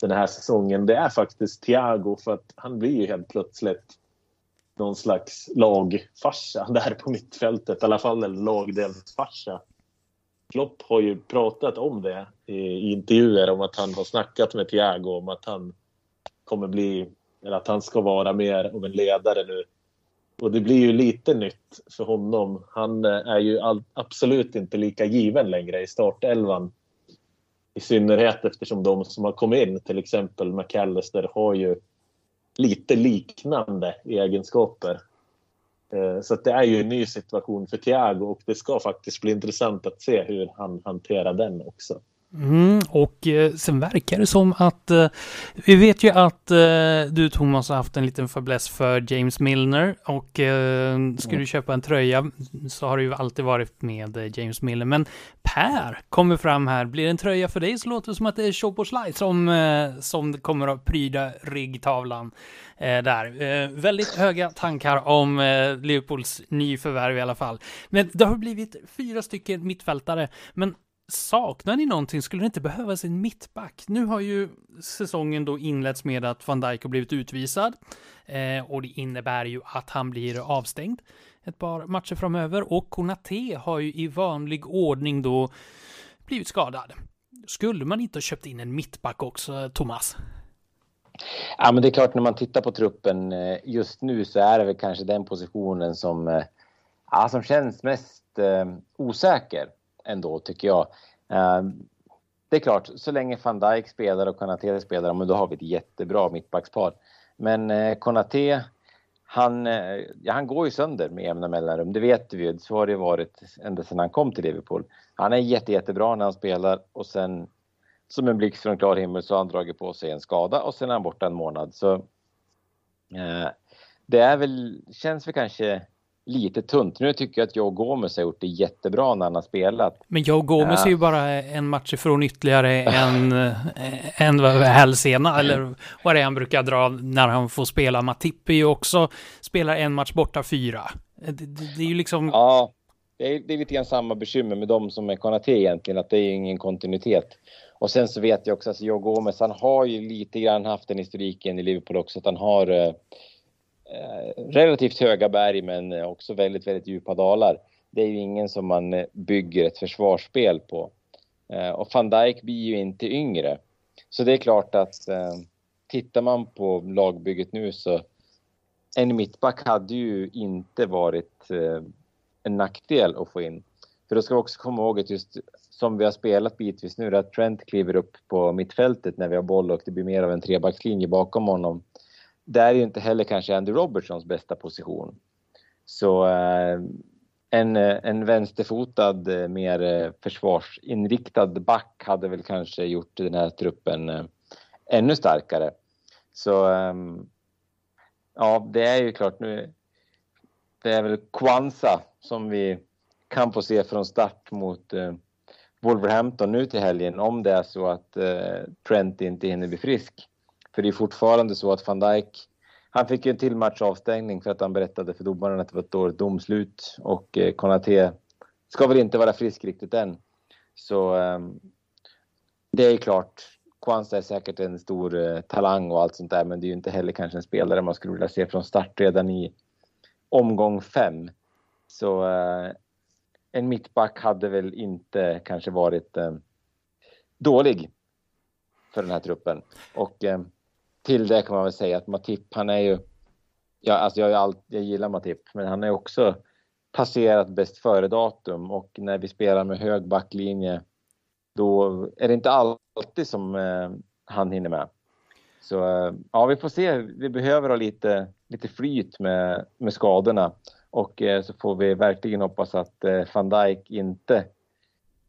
Speaker 1: den här säsongen. Det är faktiskt Thiago för att han blir ju helt plötsligt någon slags lagfarsa där på mittfältet. I alla fall en lagdelsfarsa. Klopp har ju pratat om det i, intervjuer om att han har snackat med Thiago om att han kommer bli, eller att han ska vara mer av en ledare nu. Och det blir ju lite nytt för honom. Han eh, är ju all, absolut inte lika given längre i startelvan. I synnerhet eftersom de som har kommit in, till exempel McAllister, har ju lite liknande egenskaper. Eh, så det är ju en ny situation för Thiago och det ska faktiskt bli intressant att se hur han hanterar den också.
Speaker 2: Mm, och eh, sen verkar det som att eh, vi vet ju att eh, du Thomas har haft en liten fäbless för James Milner och eh, mm. du köpa en tröja så har det ju alltid varit med eh, James Milner. Men Per kommer fram här. Blir det en tröja för dig så låter det som att det är Choposlaj som, eh, som kommer att pryda ryggtavlan där. väldigt höga tankar om Liverpools nyförvärv i alla fall. Men det har blivit fyra stycken mittfältare. Men Saknar ni någonting? Skulle det inte behövas en mittback? Nu har ju säsongen då inletts med att van Dijk har blivit utvisad eh, och det innebär ju att han blir avstängd ett par matcher framöver och Konate har ju i vanlig ordning då blivit skadad. Skulle man inte ha köpt in en mittback också, Thomas?
Speaker 3: Ja, men det är klart när man tittar på truppen eh, just nu så är det väl kanske den positionen som, eh, ja, som känns mest eh, osäker ändå tycker jag. Ehm, det är klart, så länge van Dijk spelar och Konaté spelar, men då har vi ett jättebra mittbackspar. Men eh, han, eh, ja, han går ju sönder med jämna mellanrum, det vet vi ju. Så har det varit ända sedan han kom till Liverpool. Han är jätte, jättebra när han spelar och sen som en blixt från klar himmel så har han dragit på sig en skada och sen är han borta en månad. Så eh, det är väl, känns väl kanske lite tunt. Nu tycker jag att Joe Gomez har gjort det jättebra när han har spelat.
Speaker 2: Men Joe Gomez ja. är ju bara en match ifrån ytterligare en, eh, en hälsena, eller vad det är han brukar dra när han får spela. Matip är ju också, spelar en match borta fyra. Det, det, det är ju liksom...
Speaker 3: Ja, det är, det är lite grann samma bekymmer med dem som är Konate egentligen, att det är ingen kontinuitet. Och sen så vet jag också att alltså, Joe Gomez, han har ju lite grann haft den historiken i Liverpool också, att han har eh, Eh, Eh, relativt höga berg men också väldigt, väldigt djupa dalar. Det är ju ingen som man eh, bygger ett försvarsspel på. Eh, och van Dijk blir ju inte yngre. Så det är klart att tittar man på lagbygget nu så en mittback hade ju inte varit en nackdel att få in. För då ska vi också komma ihåg att just som vi har spelat bitvis nu, att Trent kliver upp på mittfältet när vi har boll och det blir mer av en trebackslinje bakom honom det är ju inte heller kanske Andy Robertsons bästa position. Så eh, en, eh, en vänsterfotad, eh, mer försvarsinriktad back hade väl kanske gjort den här truppen ännu starkare. Så ehm, ja, det är ju klart nu. Det är väl Kwanza som vi kan få se från start mot Wolverhampton nu till helgen om det är så att Trent inte hinner bli frisk. För det är fortfarande så att van Dijk, han fick ju en till match avstängning för att han berättade för domaren att det var ett dåligt domslut och eh, Konate ska väl inte vara frisk riktigt än. Så eh, det är klart, Kwanza är säkert en stor eh, talang och allt sånt där, men det är ju inte heller kanske en spelare man skulle vilja se från start redan i omgång fem. Så eh, en mittback hade väl inte kanske varit eh, dålig för den här truppen. Och eh, till det kan man väl säga att Matip, han är ju... Ja, alltså jag, all, jag gillar Matip, men han är också passerat bäst före-datum och när vi spelar med hög backlinje då är det inte alltid som eh, han hinner med. Så eh, ja, vi får se. Vi behöver ha lite, lite flyt med, med skadorna och eh, så får vi verkligen hoppas att eh, van Dijk inte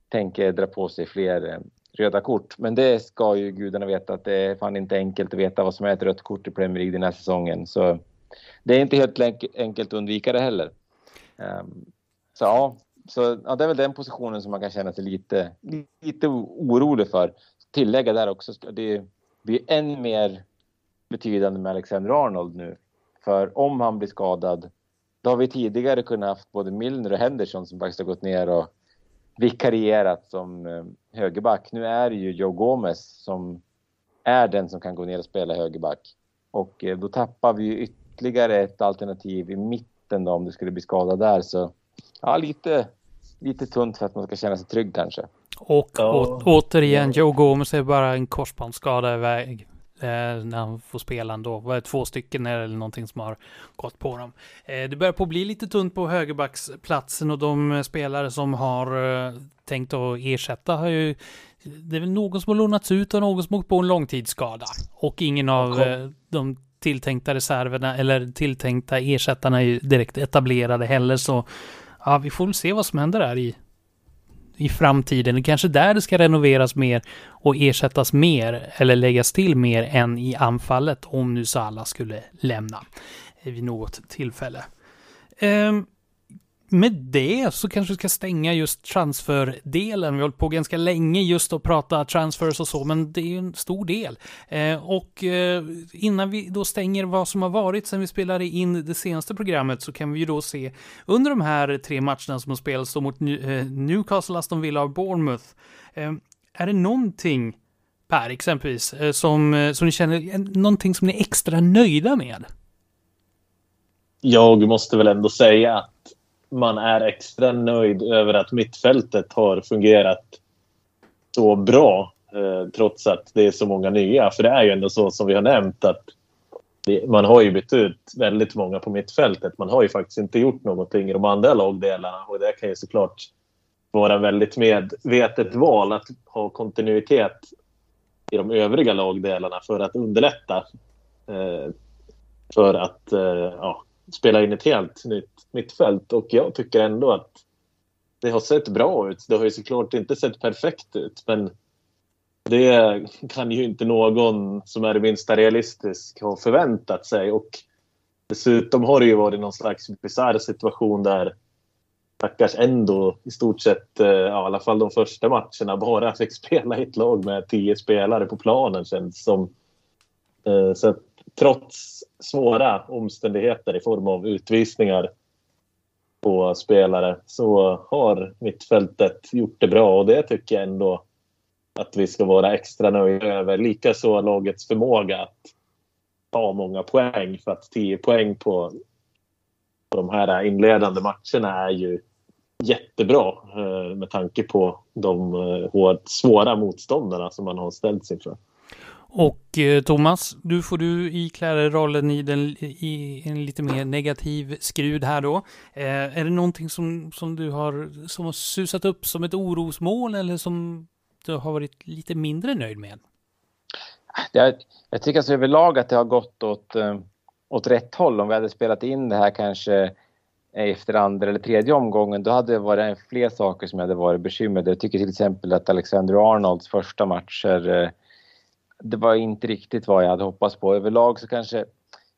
Speaker 3: tänker dra på sig fler eh, röda kort. Men det ska ju gudarna veta att det är fan inte enkelt att veta vad som är ett rött kort i Premier League den här säsongen. Så det är inte helt enkelt att undvika det heller. Ehm, så ja, så ja, det är väl den positionen som man kan känna sig lite, lite orolig för. Tillägga där också, det blir än mer betydande med Alexander Arnold nu. För om han blir skadad, då har vi tidigare kunnat haft både Milner och Henderson som faktiskt har gått ner och vikarierat som eh, högerback. Nu är det ju Joe Gomez som är den som kan gå ner och spela högerback. Och eh, då tappar vi ju ytterligare ett alternativ i mitten då om det skulle bli skada där. Så ja, lite, lite tunt för att man ska känna sig trygg kanske.
Speaker 2: Och ja. återigen, Joe Gomez är bara en korsbandsskada iväg när han får spela ändå. Var det två stycken eller någonting som har gått på dem. Eh, det börjar på att bli lite tunt på högerbacksplatsen och de spelare som har eh, tänkt att ersätta har ju det är väl någon som har lånats ut och någon som åkt på en långtidsskada. Och ingen av eh, de tilltänkta reserverna eller tilltänkta ersättarna är ju direkt etablerade heller. Så ja, vi får väl se vad som händer där i, i framtiden. Det är kanske där det ska renoveras mer och ersättas mer eller läggas till mer än i anfallet om nu Salah skulle lämna vid något tillfälle. Um, med det så kanske vi ska stänga just transferdelen. Vi har hållit på ganska länge just att prata transfers och så, men det är ju en stor del. Eh, och eh, innan vi då stänger vad som har varit sen vi spelade in det senaste programmet så kan vi ju då se under de här tre matcherna som har spelats då mot eh, Newcastle, Aston Villa och Bournemouth. Eh, är det någonting, Per exempelvis, eh, som, eh, som ni känner, någonting som ni är extra nöjda med?
Speaker 1: Jag måste väl ändå säga att man är extra nöjd över att mittfältet har fungerat så bra eh, trots att det är så många nya. För det är ju ändå så som vi har nämnt att det, man har ju bytt ut väldigt många på mittfältet. Man har ju faktiskt inte gjort någonting i de andra lagdelarna och det kan ju såklart vara väldigt medvetet val att ha kontinuitet i de övriga lagdelarna för att underlätta eh, för att eh, ja, spela in ett helt nytt mittfält. Och jag tycker ändå att det har sett bra ut. Det har ju såklart inte sett perfekt ut, men det kan ju inte någon som är det minsta realistisk ha förväntat sig. Och dessutom har det ju varit någon slags bisarr situation där stackars ändå i stort sett, eh, ja, i alla fall de första matcherna, bara fick spela i ett lag med tio spelare på planen känns som. Eh, så att trots svåra omständigheter i form av utvisningar på spelare så har mittfältet gjort det bra och det tycker jag ändå att vi ska vara extra nöjda över. Likaså lagets förmåga att ta många poäng för att 10 poäng på, de här inledande matcherna är ju jättebra eh, med tanke på de eh, svåra motståndarna som man har ställts inför.
Speaker 2: Och eh, Thomas, du får du ikläda rollen i, den, i en lite mer negativ skrud här då. Eh, är det någonting som, som du har, som har susat upp som ett orosmål eller som du har varit lite mindre nöjd med?
Speaker 3: Jag, jag tycker alltså överlag att det har gått åt, eh, åt rätt håll. Om vi hade spelat in det här kanske efter andra eller tredje omgången, då hade det varit fler saker som jag hade varit bekymrad Jag tycker till exempel att Alexander Arnolds första matcher eh, det var inte riktigt vad jag hade hoppats på. Överlag så kanske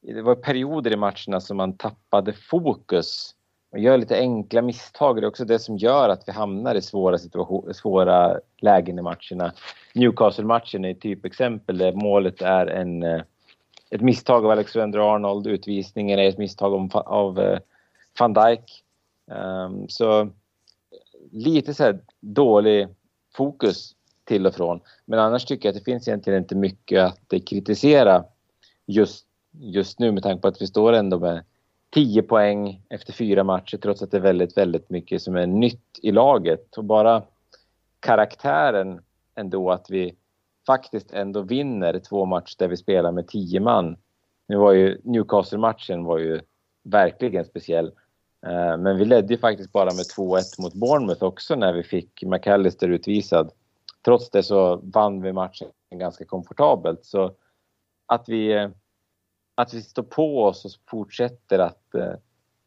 Speaker 3: det var perioder i matcherna som man tappade fokus. Man gör lite enkla misstag. Det är också det som gör att vi hamnar i svåra, situation, svåra lägen i matcherna. Newcastle-matchen är ett typexempel där målet är en, eh, ett misstag av Alexander Arnold. Utvisningen är ett misstag av, eh, van Dijk. Ehm, så lite så dålig fokus till och från. Men annars tycker jag att det finns egentligen inte mycket att kritisera just, just nu med tanke på att vi står ändå med 10 poäng efter fyra matcher trots att det är väldigt, väldigt mycket som är nytt i laget. Och bara karaktären ändå att vi faktiskt ändå vinner två matcher där vi spelar med 10 man. Nu var ju Newcastle-matchen var ju verkligen speciell. Eh, men vi ledde ju faktiskt bara med 2-1 mot Bournemouth också när vi fick McAllister utvisad trots det så vann vi matchen ganska komfortabelt. Så att vi, eh, att vi står på oss och fortsätter att eh,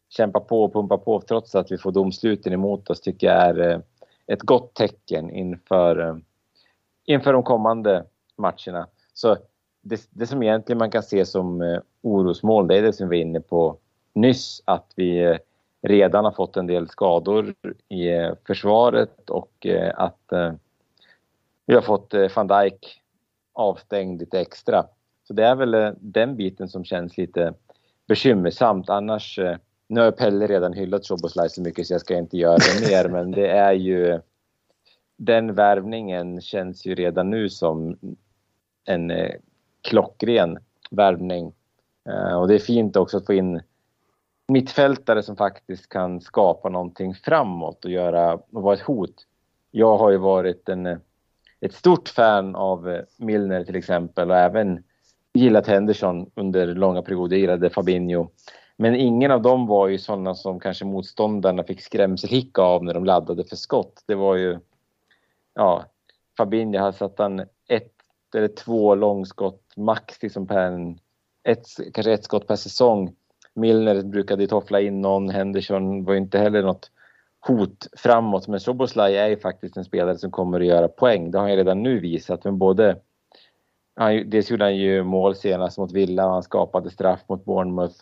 Speaker 3: kämpa på och pumpa på trots att vi får domsluten emot oss tycker jag är eh, ett gott tecken inför, eh, inför de kommande matcherna. Så det, det som egentligen man kan se som eh, orosmål, det är det som vi var inne på nyss, att vi eh, redan har fått en del skador i eh, försvaret och att vi har fått eh, van Dijk avstängd lite extra. Så det är väl eh, den biten som känns lite bekymmersamt. Annars, eh, nu har Pelle redan hyllat Soboslaj så mycket så jag ska inte göra det mer, men det är ju den värvningen känns ju redan nu som en klockren värvning. Och det är fint också att få in mittfältare som faktiskt kan skapa någonting framåt och göra och vara ett hot. Jag har ju varit en ett stort fan av eh, Milner till exempel och även gillat Henderson under långa perioder, gillade Fabinho. Men ingen av dem var ju sådana som kanske motståndarna fick skrämselhicka av när de laddade för skott. Det var ju, ja, Fabinho hade satt han ett eller två långskott max liksom per en ett, kanske ett skott per säsong. Milner brukade toffla in någon, Henderson var ju inte heller något hot framåt. Men Soboslaj är ju faktiskt en spelare som kommer att göra poäng. Det har han ju redan nu visat. Men både, han, dels gjorde han ju mål senast mot Villa och han skapade straff mot Bournemouth.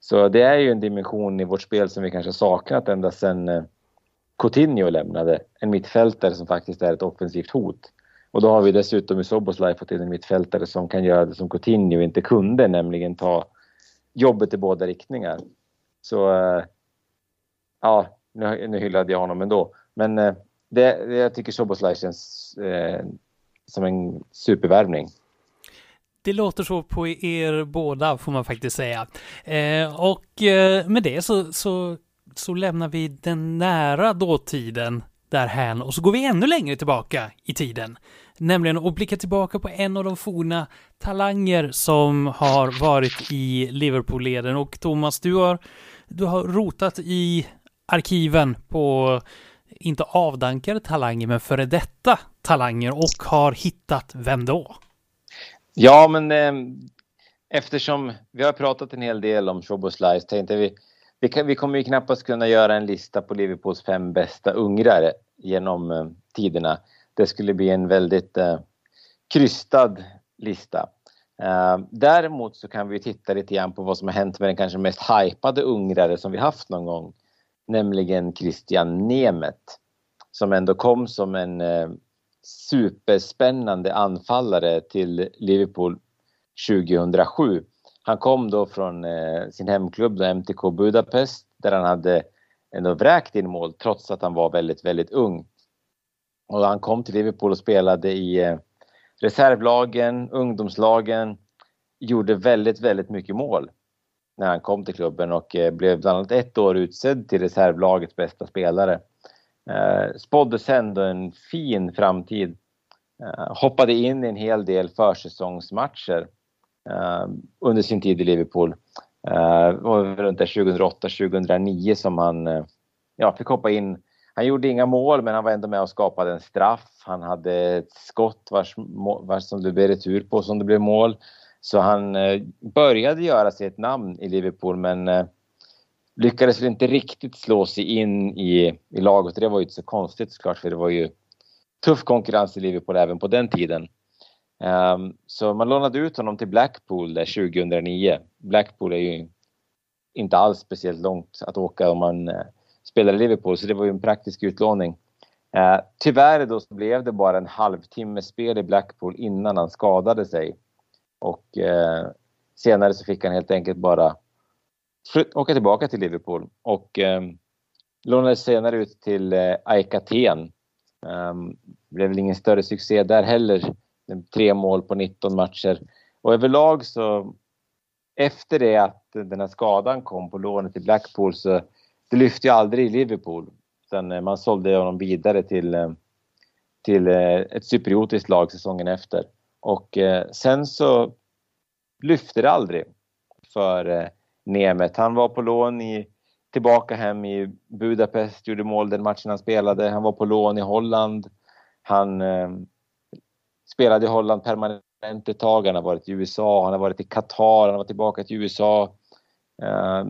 Speaker 3: Så det är ju en dimension i vårt spel som vi kanske saknat ända sedan eh, Coutinho lämnade. En mittfältare som faktiskt är ett offensivt hot. Och då har vi dessutom i Soboslaj fått in en mittfältare som kan göra det som Coutinho inte kunde, nämligen ta jobbet i båda riktningar. Så eh, ja, nu, nu hyllade jag honom ändå. Men eh, det, jag tycker Soboslaj känns eh, som en supervärvning.
Speaker 2: Det låter så på er båda får man faktiskt säga. Eh, och eh, med det så, så, så lämnar vi den nära dåtiden därhän och så går vi ännu längre tillbaka i tiden. Nämligen att blicka tillbaka på en av de forna talanger som har varit i Liverpool-leden. Och Thomas, du har, du har rotat i arkiven på inte avdankade talanger, men före detta talanger och har hittat vem då?
Speaker 3: Ja, men eh, eftersom vi har pratat en hel del om Slice tänkte vi vi, kan, vi kommer ju knappast kunna göra en lista på Liverpools fem bästa ungrare genom eh, tiderna. Det skulle bli en väldigt eh, krystad lista. Eh, däremot så kan vi titta lite grann på vad som har hänt med den kanske mest hypade ungrare som vi haft någon gång. Nämligen Christian Nemeth Som ändå kom som en eh, superspännande anfallare till Liverpool 2007. Han kom då från eh, sin hemklubb då, MTK Budapest där han hade ändå vräkt in mål trots att han var väldigt, väldigt ung. Och han kom till Liverpool och spelade i eh, reservlagen, ungdomslagen, gjorde väldigt, väldigt mycket mål när han kom till klubben och eh, blev bland annat ett år utsedd till reservlagets bästa spelare. Eh, Spåddes ändå en fin framtid. Eh, hoppade in i en hel del försäsongsmatcher under sin tid i Liverpool. Det var runt 2008-2009 som han ja, fick hoppa in han gjorde inga mål, men han var ändå med och skapade en straff. Han hade ett skott vars, vars som det blev retur på som det blev mål. Så han eh, började göra sig ett namn i Liverpool, men eh, lyckades väl inte riktigt slå sig in i, i laget. Det var ju inte så konstigt såklart, för det var ju tuff konkurrens i Liverpool även på den tiden. Um, så man lånade ut honom till Blackpool där 2009. Blackpool är ju inte alls speciellt långt att åka om man uh, spelar i Liverpool, så det var ju en praktisk utlåning. Uh, tyvärr då så blev det bara en halvtimme spel i Blackpool innan han skadade sig. Och eh, senare så fick han helt enkelt bara åka tillbaka till Liverpool och eh, lånades senare ut till eh, AIK Aten. Um, blev väl ingen större succé där heller. Ehm, tre mål på 19 matcher. Och överlag så efter det att den här skadan kom på lånet till Blackpool så det lyfte ju aldrig i Liverpool. Utan eh, man sålde honom vidare till, eh, till eh, ett cypriotiskt lag säsongen efter. Och eh, sen så lyfte det aldrig för eh, Nemeth. Han var på lån i, tillbaka hem i Budapest, gjorde mål den matchen han spelade. Han var på lån i Holland. Han eh, spelade i Holland permanent ett tag. Han har varit i USA, han har varit i Qatar, han har varit tillbaka till USA. Eh,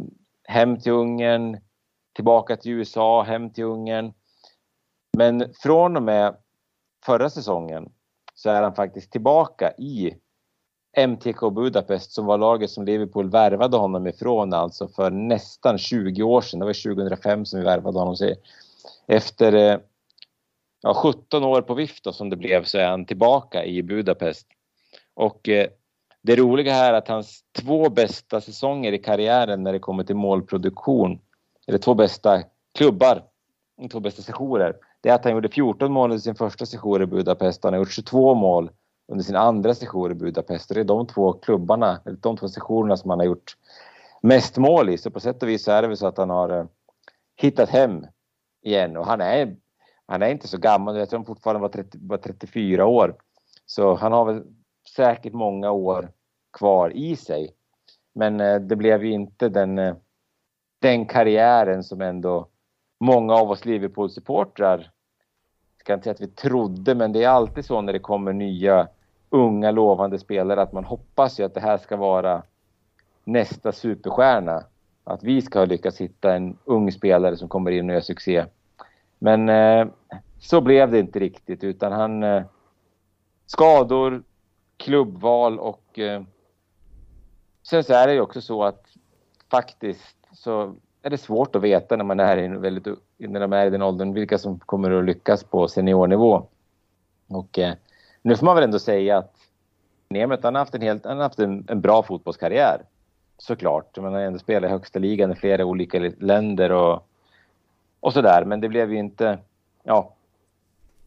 Speaker 3: hem till Ungern, tillbaka till USA, hem till Ungern. Men från och med förra säsongen så är han faktiskt tillbaka i MTK Budapest som var laget som Liverpool värvade honom ifrån alltså för nästan 20 år sedan. Det var 2005 som vi värvade honom. Efter eh, ja, 17 år på vift då, som det blev så är han tillbaka i Budapest. Och eh, det roliga här är att hans två bästa säsonger i karriären när det kommer till målproduktion eller två bästa klubbar, två bästa sessioner, det är att han gjorde 14 mål under sin första session i Budapest. Han har gjort 22 mål under sin andra session i Budapest. Det är de två klubbarna, eller de två sessionerna som han har gjort mest mål i. Så på sätt och vis så är det väl så att han har eh, hittat hem igen. Och han är, han är inte så gammal, jag tror han fortfarande var, 30, var 34 år. Så han har väl säkert många år kvar i sig. Men eh, det blev ju inte den eh, den karriären som ändå många av oss Liverpool-supportrar, ska inte säga att vi trodde, men det är alltid så när det kommer nya unga lovande spelare att man hoppas ju att det här ska vara nästa superstjärna. Att vi ska lyckas hitta en ung spelare som kommer in och gör succé. Men eh, så blev det inte riktigt utan han eh, skador, klubbval och eh, sen så är det ju också så att faktiskt så är det svårt att veta när man är i, väldigt, när de är i den åldern vilka som kommer att lyckas på seniornivå. Och eh, nu får man väl ändå säga att Nemeth han har haft en, helt, han har haft en, en bra fotbollskarriär. Såklart. Man har ändå spelat i högsta ligan i flera olika länder och, och sådär. Men det blev ju inte... Ja.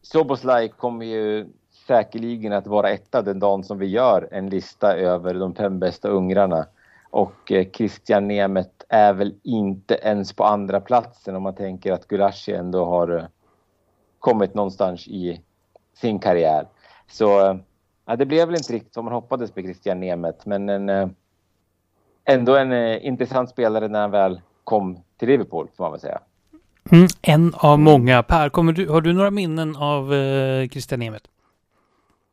Speaker 3: Soboslaj kommer ju säkerligen att vara etta den dagen som vi gör en lista över de fem bästa ungrarna. Och eh, Christian Nemeth är väl inte ens på andra platsen om man tänker att Gulashi ändå har eh, kommit någonstans i sin karriär. Så eh, ja, det blev väl inte riktigt som man hoppades med Christian Nemeth, men en, ändå en intressant spelare när han väl kom till Liverpool, får man väl säga.
Speaker 2: Mm, en av många. Per, kommer du, har du några minnen av eh, Christian Nemeth?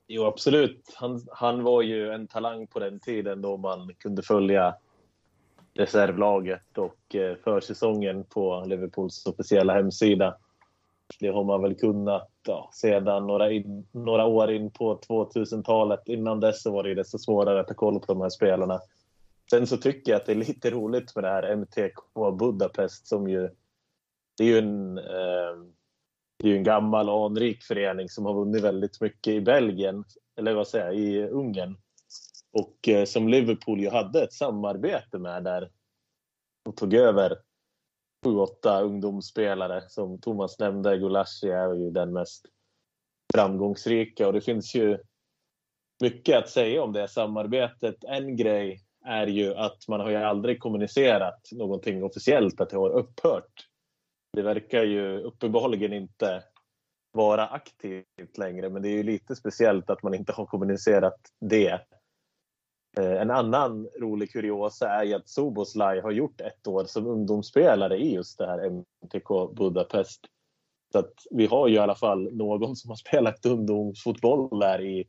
Speaker 1: Jo, absolut. Han, han var ju en talang på den tiden då man kunde följa reservlaget och eh, försäsongen på Liverpools officiella hemsida. Det har man väl kunnat ja, sedan några, in, några år in på 2000-talet. Innan dess så var det desto svårare att ta koll på de här spelarna. Sen så tycker jag att det är lite roligt med det här MTK Budapest som ju... Det är ju en, eh, det är en gammal och anrik förening som har vunnit väldigt mycket i Belgien, eller vad säger jag, i Ungern. Och eh, som Liverpool ju hade ett samarbete med där och tog över sju, åtta ungdomsspelare. Som Thomas nämnde, Gulashi är ju den mest framgångsrika och det finns ju mycket att säga om det samarbetet. En grej är ju att man har ju aldrig kommunicerat någonting officiellt att det har upphört. Det verkar ju uppenbarligen inte vara aktivt längre men det är ju lite speciellt att man inte har kommunicerat det Eh, en annan rolig kuriosa är ju att Soboslaj har gjort ett år som ungdomsspelare i just det här MTK Budapest. Så att vi har ju i alla fall någon som har spelat ungdomsfotboll där i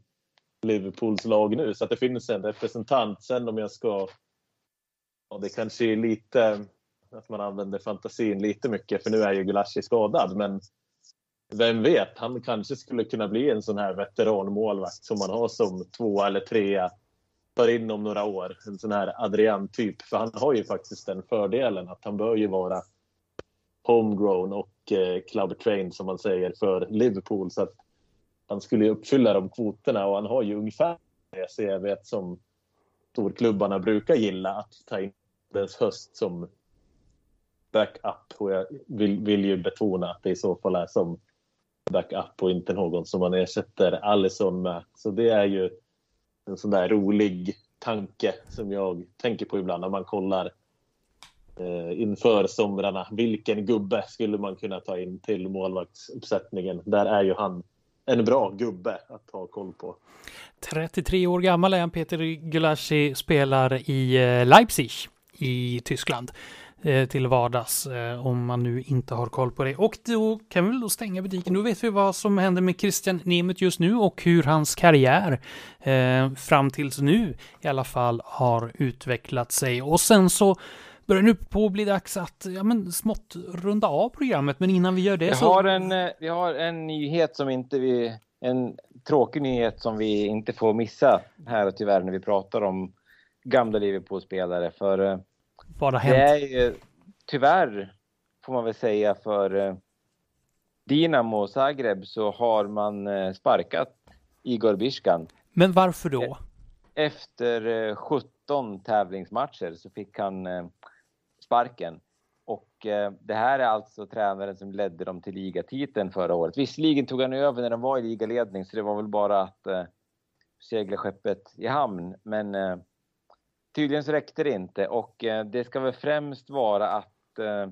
Speaker 1: Liverpools lag nu. Så att det finns en representant. Sen om jag ska... Ja, det kanske är lite att man använder fantasin lite mycket för nu är ju Gulashi skadad. Men vem vet, han kanske skulle kunna bli en sån här veteranmålvakt som man har som två eller trea tar in om några år. En sån här Adrian-typ. För han har ju faktiskt den fördelen att han bör ju vara homegrown och eh, club trained som man säger för Liverpool. Så att han skulle ju uppfylla de kvoterna och han har ju ungefär det CV som storklubbarna brukar gilla att ta in dess höst som backup. Och jag vill, vill ju betona att det i så fall är som backup och inte någon som man ersätter Allison med. Så det är ju en sån där rolig tanke som jag tänker på ibland när man kollar eh, inför somrarna. Vilken gubbe skulle man kunna ta in till målvaktsuppsättningen? Där är ju han en bra gubbe att ha koll på.
Speaker 2: 33 år gammal är han, Peter Gulaschi, spelar i eh, Leipzig i Tyskland. Eh, till vardags eh, om man nu inte har koll på det. Och då kan vi väl då stänga butiken. Då vet vi vad som händer med Christian Nemeth just nu och hur hans karriär eh, fram tills nu i alla fall har utvecklat sig. Och sen så börjar nu på bli dags att ja, men smått runda av programmet. Men innan vi gör det
Speaker 3: vi
Speaker 2: så...
Speaker 3: Har en, vi har en nyhet som inte vi... En tråkig nyhet som vi inte får missa här tyvärr när vi pratar om gamla Liverpool-spelare. För
Speaker 2: vad har hänt?
Speaker 3: Det är ju tyvärr, får man väl säga, för eh, Dinamo Zagreb så har man eh, sparkat Igor Biskan.
Speaker 2: Men varför då? E-,
Speaker 3: efter 17 eh, tävlingsmatcher så fick han sparken. Och det här är alltså tränaren som ledde dem till ligatiteln förra året. Visserligen tog han över när de var i ligaledning så det var väl bara att segla skeppet i hamn. Men tydligen så räckte det inte och eh, det ska väl främst vara att eh,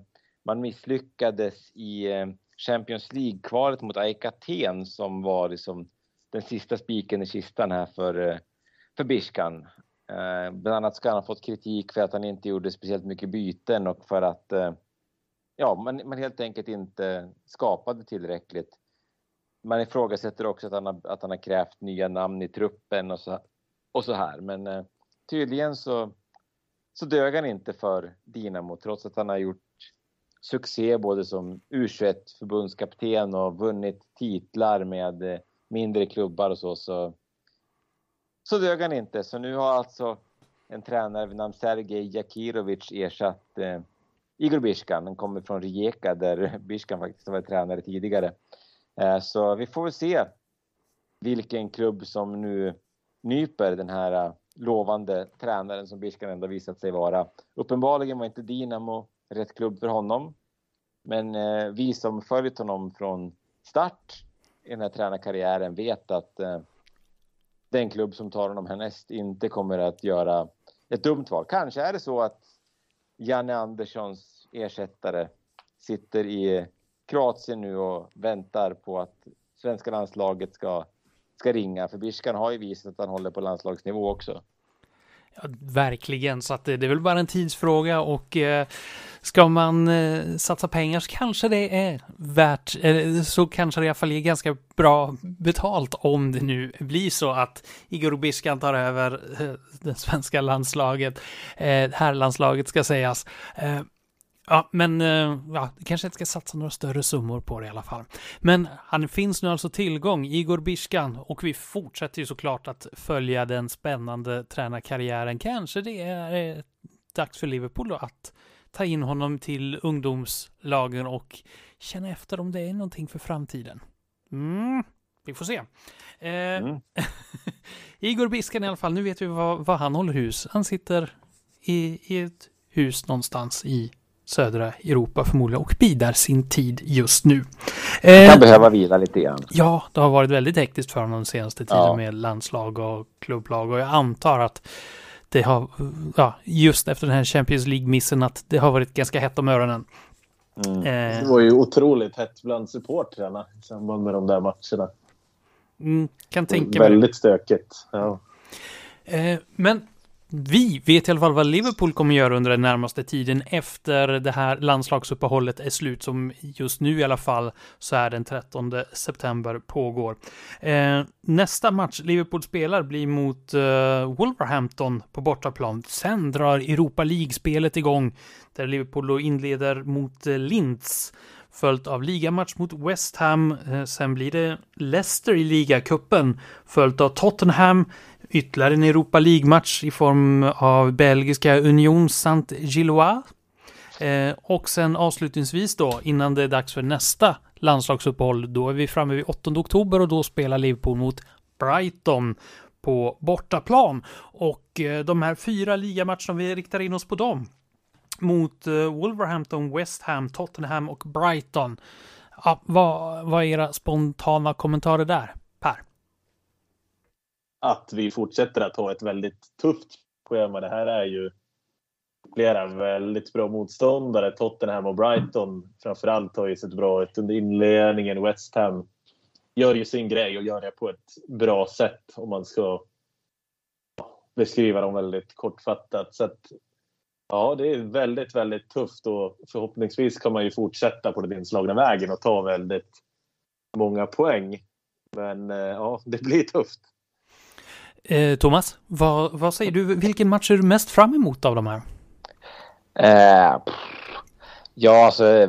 Speaker 3: man misslyckades i eh, Champions League-kvalet mot AIK Aten som var liksom den sista spiken i kistan här för, för Bishkan. Bland annat ska han ha fått kritik för att han inte gjorde speciellt mycket byten och för att ja, man, man helt enkelt inte skapade tillräckligt. Man ifrågasätter också att han har, att han har krävt nya namn i truppen och så, och så här. Men tydligen så så dög han inte för Dinamo trots att han har gjort succé både som U21 förbundskapten och vunnit titlar med eh, mindre klubbar och så. Så, så dög han inte. Så nu har alltså en tränare vid namn Sergej Jakirovic ersatt eh, Igor Biskan. Han kommer från Rijeka där Biskan faktiskt har varit tränare tidigare. Eh, så vi får väl se vilken klubb som nu nyper den här eh, lovande tränaren som Biskan ändå visat sig vara. Uppenbarligen var inte Dinamo rätt klubb för honom. Men eh, vi som följt honom från start i den här tränarkarriären vet att eh, den klubb som tar honom härnäst inte kommer att göra ett dumt val. Kanske är det så att Janne Anderssons ersättare sitter i Kroatien nu och väntar på att svenska landslaget ska, ska ringa. För Biskan har ju visat att han håller på landslagsnivå också.
Speaker 2: Ja, verkligen, så att det, det är väl bara en tidsfråga och eh, ska man eh, satsa pengar så kanske det är värt, eh, så kanske det i alla fall är ganska bra betalt om det nu blir så att Igor Biskan tar över eh, det svenska landslaget, eh, herrlandslaget ska sägas. Eh, Ja, men eh, ja, kanske inte ska satsa några större summor på det i alla fall. Men han finns nu alltså tillgång, Igor Biskan, och vi fortsätter ju såklart att följa den spännande tränarkarriären. Kanske det är eh, dags för Liverpool då att ta in honom till ungdomslagen och känna efter om det är någonting för framtiden. Mm, vi får se. Eh, mm. Igor Biskan i alla fall, nu vet vi vad, vad han håller hus. Han sitter i, i ett hus någonstans i södra Europa förmodligen och bidar sin tid just nu.
Speaker 3: Han kan eh, behöva vila lite grann.
Speaker 2: Ja, det har varit väldigt hektiskt för honom den senaste tiden ja. med landslag och klubblag och jag antar att det har, ja, just efter den här Champions League-missen att det har varit ganska hett om öronen.
Speaker 1: Mm. Eh, det var ju otroligt hett bland supportrarna i samband med de där matcherna.
Speaker 2: Mm, kan tänka mig.
Speaker 1: Väldigt stökigt. Ja.
Speaker 2: Eh, men vi vet i alla fall vad Liverpool kommer göra under den närmaste tiden efter det här landslagsuppehållet är slut som just nu i alla fall så är den 13 september pågår. Eh, nästa match Liverpool spelar blir mot eh, Wolverhampton på bortaplan. Sen drar Europa League-spelet igång där Liverpool då inleder mot eh, Linz följt av ligamatch mot West Ham. Eh, sen blir det Leicester i ligacupen följt av Tottenham ytterligare en Europa League-match i form av belgiska Union Saint-Gillois. Eh, och sen avslutningsvis då, innan det är dags för nästa landslagsuppehåll, då är vi framme vid 8 oktober och då spelar Liverpool mot Brighton på bortaplan. Och eh, de här fyra ligamatcherna, vi riktar in oss på dem. Mot eh, Wolverhampton, West Ham, Tottenham och Brighton. Ja, vad, vad är era spontana kommentarer där?
Speaker 1: Att vi fortsätter att ha ett väldigt tufft schema. Det här är ju flera väldigt bra motståndare. Tottenham och Brighton framförallt har ju sett bra ut under inledningen. West Ham gör ju sin grej och gör det på ett bra sätt om man ska beskriva dem väldigt kortfattat. Så att, ja, det är väldigt, väldigt tufft och förhoppningsvis kan man ju fortsätta på den inslagna vägen och ta väldigt många poäng. Men eh, ja, det blir tufft.
Speaker 2: Eh, Thomas, vad, vad, säger du? Vilken match är du mest fram emot av de här?
Speaker 3: Eh, ja, alltså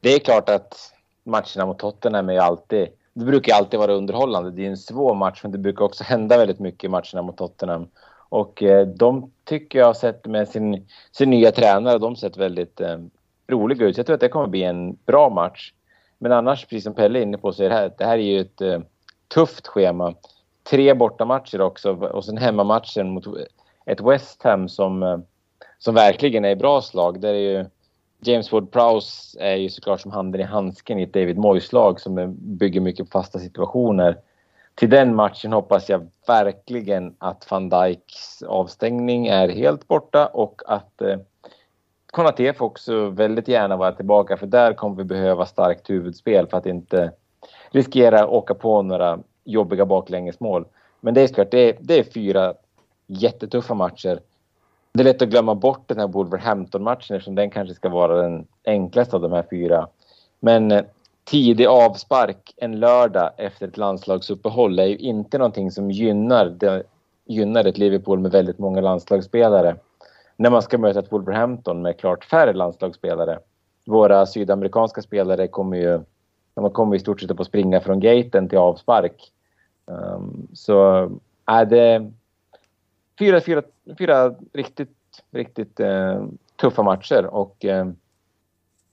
Speaker 3: det är klart att matcherna mot Tottenham är ju alltid, det brukar alltid vara underhållande. Det är en svår match, men det brukar också hända väldigt mycket i matcherna mot Tottenham. Och eh, de tycker jag har sett med sin, sin nya tränare, de har sett väldigt eh, roliga ut. Så Jag tror att det kommer bli en bra match. Men annars, precis som Pelle är inne på, så är det här, det här är ju ett eh, tufft schema tre bortamatcher också och sen hemmamatchen mot ett West Ham som, som verkligen är i bra slag. Där är ju James Ward-Prowse är ju såklart som handen i handsken i ett David Moyes-lag som bygger mycket på fasta situationer. Till den matchen hoppas jag verkligen att van Dijks avstängning är helt borta och att eh, Konaté får också väldigt gärna vara tillbaka för där kommer vi behöva starkt huvudspel för att inte riskera att åka på några jobbiga baklängesmål. Men det är klart, det är, det är fyra jättetuffa matcher. Det är lätt att glömma bort den här Wolverhampton-matchen eftersom den kanske ska vara den enklaste av de här fyra. Men eh, tidig avspark en lördag efter ett landslagsuppehåll är ju inte någonting som gynnar, det, gynnar ett Liverpool med väldigt många landslagsspelare. när man ska möta ett Wolverhampton med klart färre landslagsspelare. Våra sydamerikanska spelare kommer ju, de kommer i stort sett att få springa från gaten till avspark. Um, så är det fyra, fyra, fyra riktigt, riktigt uh, tuffa matcher och uh,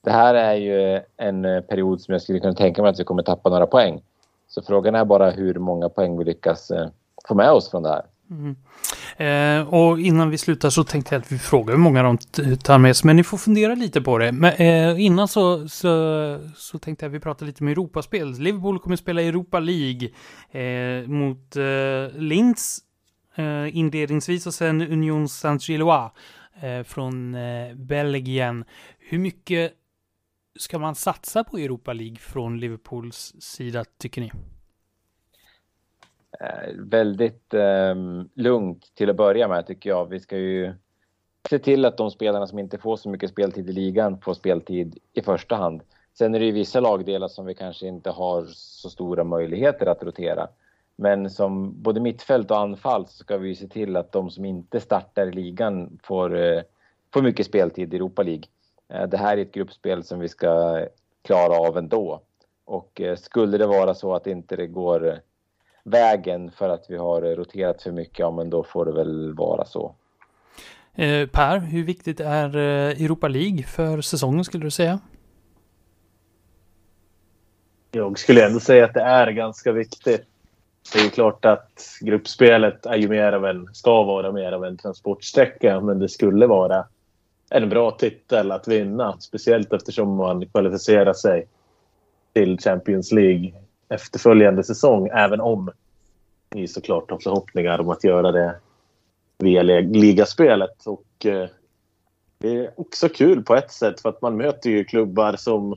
Speaker 3: det här är ju en eh, period som jag skulle kunna tänka mig att vi kommer tappa några poäng. Så frågan är bara hur många poäng vi lyckas uh, få med oss från det här.
Speaker 2: Mm. Eh, och innan vi slutar så tänkte jag att vi frågar hur många de tar med sig, men ni får fundera lite på det. Men eh, innan så, så, så tänkte jag att vi pratar lite om Europaspel. Liverpool kommer spela Europa League eh, mot eh, Linz eh, inledningsvis och sen Union Saint-Gillois eh, från eh, Belgien. Hur mycket ska man satsa på Europa League från Liverpools sida tycker ni?
Speaker 3: Eh, väldigt eh, lugnt till att börja med tycker jag. Vi ska ju se till att de spelarna som inte får så mycket speltid i ligan får speltid i första hand. Sen är det ju vissa lagdelar som vi kanske inte har så stora möjligheter att rotera. Men som både mittfält och anfall så ska vi se till att de som inte startar i ligan får, eh, får mycket speltid i Europa League. Eh, det här är ett gruppspel som vi ska klara av ändå. Och eh, skulle det vara så att inte det går vägen för att vi har roterat för mycket, ja men då får det väl vara så.
Speaker 2: Eh, per, hur viktigt är eh, Europa League för säsongen skulle du säga?
Speaker 1: Jag skulle ändå säga att det är ganska viktigt. Det är ju klart att gruppspelet är ju mer av en, ska vara mer av en transportsträcka, men det skulle vara en bra titel att vinna. Speciellt eftersom man kvalificerar sig till Champions League efterföljande säsong, även om vi såklart har förhoppningar om att göra det via ligaspelet. Och, eh, det är också kul på ett sätt för att man möter ju klubbar som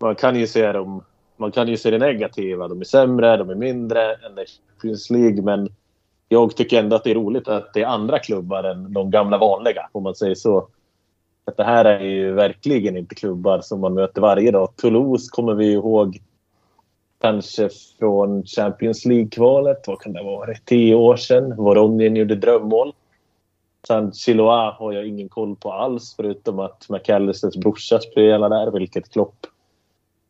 Speaker 1: man kan ju se dem man kan ju se det negativa. De är sämre, de är mindre än Champions League men jag tycker ändå att det är roligt att det är andra klubbar än de gamla vanliga om man säger så. Att det här är ju verkligen inte klubbar som man möter varje dag. Toulouse kommer vi ihåg kanske från Champions League-kvalet. Vad kan det ha varit? Tio år sedan. Voronien gjorde drömmål. Sen Chiloa har jag ingen koll på alls förutom att McAllisters brorsa spelar där, vilket Klopp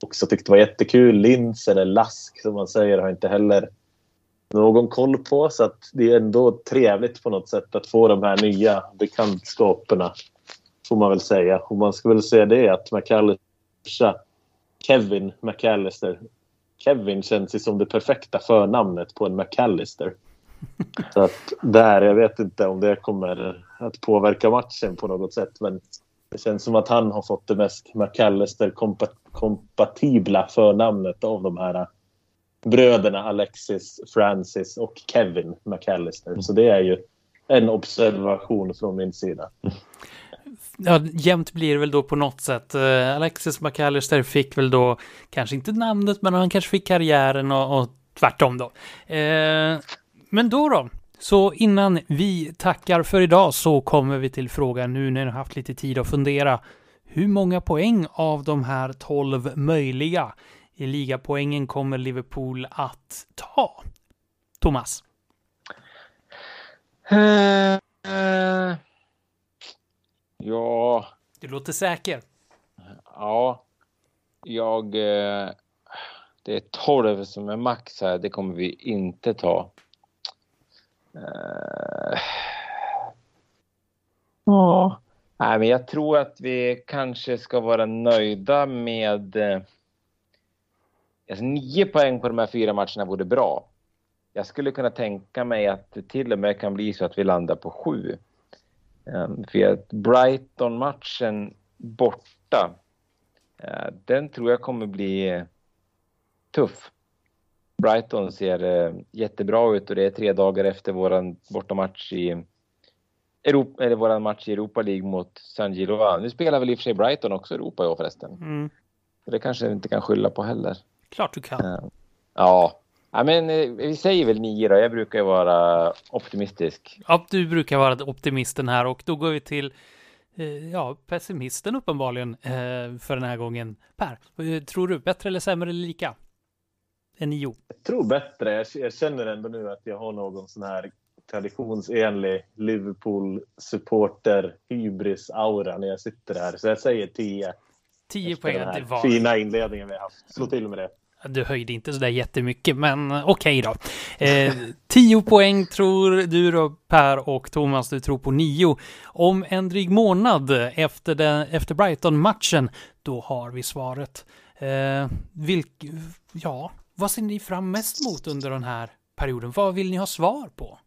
Speaker 1: också tyckte var jättekul. Lins eller Lask som man säger har inte heller någon koll på. Så att det är ändå trevligt på något sätt att få de här nya bekantskaperna. Får man väl säga. Och man ska väl säga det att McAllister, Kevin McAllister Kevin känns ju som det perfekta förnamnet på en McAllister. Så att där, jag vet inte om det kommer att påverka matchen på något sätt. Men det känns som att han har fått det mest McAllister-kompatibla förnamnet av de här bröderna Alexis, Francis och Kevin McAllister. Så det är ju en observation från min sida
Speaker 2: ja, jämnt blir det väl då på något sätt. Eh, Alexis McAllister fick väl då, kanske inte namnet, men han kanske fick karriären och, och tvärtom då. Eh, men då då, så innan vi tackar för idag så kommer vi till frågan nu när ni har haft lite tid att fundera. Hur många poäng av de här 12 möjliga i ligapoängen kommer Liverpool att ta? Thomas?
Speaker 3: Uh, uh. Ja.
Speaker 2: Du låter säker.
Speaker 3: Ja. Jag... Eh, det är 12 som är max här. Det kommer vi inte ta. Uh, ja. Nej, men jag tror att vi kanske ska vara nöjda med... Eh, alltså nio poäng på de här fyra matcherna vore bra. Jag skulle kunna tänka mig att det till och med kan bli så att vi landar på sju. Ehm, för att Brighton-matchen borta, eh, den tror jag kommer bli tuff. Brighton ser eh, jättebra ut och det är tre dagar efter våran bortamatch i Europa, eller våran match i Europa League mot San Giloa. Nu spelar väl i och för sig Brighton också Europa i år förresten. Mm. Det kanske jag inte kan skylla på heller.
Speaker 2: Klart du kan.
Speaker 3: Ehm, ja, Ja, men eh, vi säger väl nio då. Jag brukar ju vara optimistisk.
Speaker 2: Ja, du brukar vara optimisten här och då går vi till eh, ja, pessimisten uppenbarligen eh, för den här gången. Per, tror du bättre eller sämre eller lika? Än nio?
Speaker 1: Jag tror bättre. Jag, känner ändå nu att jag har någon sån här traditionsenlig Liverpool-supporter hybris-aura när jag sitter här. Så jag säger 10.
Speaker 2: 10 poäng, det var...
Speaker 1: Fina inledningen vi har haft. Slå till med det.
Speaker 2: Du höjde inte sådär jättemycket, men okej okay då. Eh, 10 poäng tror du då Per och Thomas, du tror på 9. Om en dryg månad efter, den, efter Brighton-matchen, då har vi svaret. Eh, vilk, ja, vad ser ni fram mest mot under den här perioden? Vad vill ni ha svar på?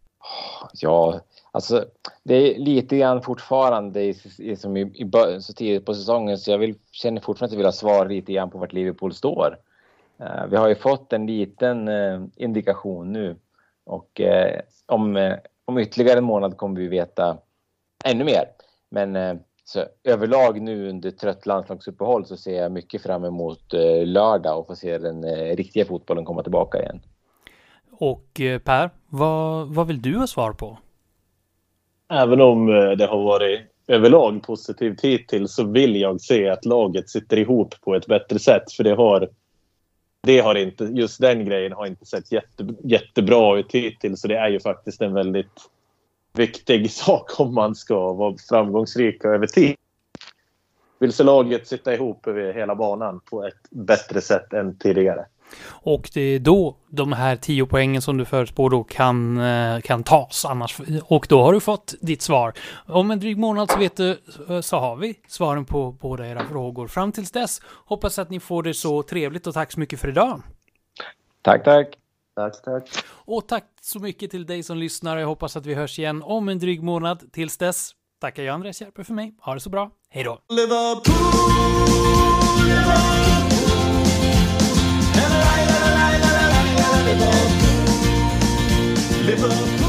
Speaker 3: Ja, alltså det är lite grann fortfarande i, i, som i, i, så tidigt på säsongen så jag vill, känner fortfarande att jag vill ha svar lite grann på vart Liverpool står. Uh, vi har ju fått en liten uh, indikation nu och uh, om, om ytterligare en månad kommer vi veta ännu mer. Men så överlag nu under trött landslagsuppehåll så ser jag mycket fram emot lördag och få se den riktiga fotbollen komma tillbaka igen.
Speaker 2: Och eh, Per, vad, vad vill du ha svar på?
Speaker 1: Även om eh, det har varit överlag positivt hittills så vill jag se att laget sitter ihop på ett bättre sätt. För det har, det har inte, just den grejen har inte sett jätte, jättebra ut hittills. Så det är ju faktiskt en väldigt viktig sak om man ska vara framgångsrik över tid. Vill se laget sitta ihop över hela banan på ett bättre sätt än tidigare.
Speaker 2: Och det är då de här tio poängen som du förutspår då kan, eh, kan tas annars. Och då har du fått ditt svar. Om en dryg månad så vet du, eh, så har vi svaren på båda era frågor. Fram tills dess hoppas att ni får det så trevligt och tack så mycket för idag.
Speaker 3: Tack, tack.
Speaker 1: Tack, tack.
Speaker 2: Och tack så mycket till dig som lyssnar. Jag hoppas att vi hörs igen om en dryg månad. Tills dess tackar jag Andreas Järpe för mig. Ha det så bra. Hej då! Liverpool, Liverpool. Liverpool. Liverpool.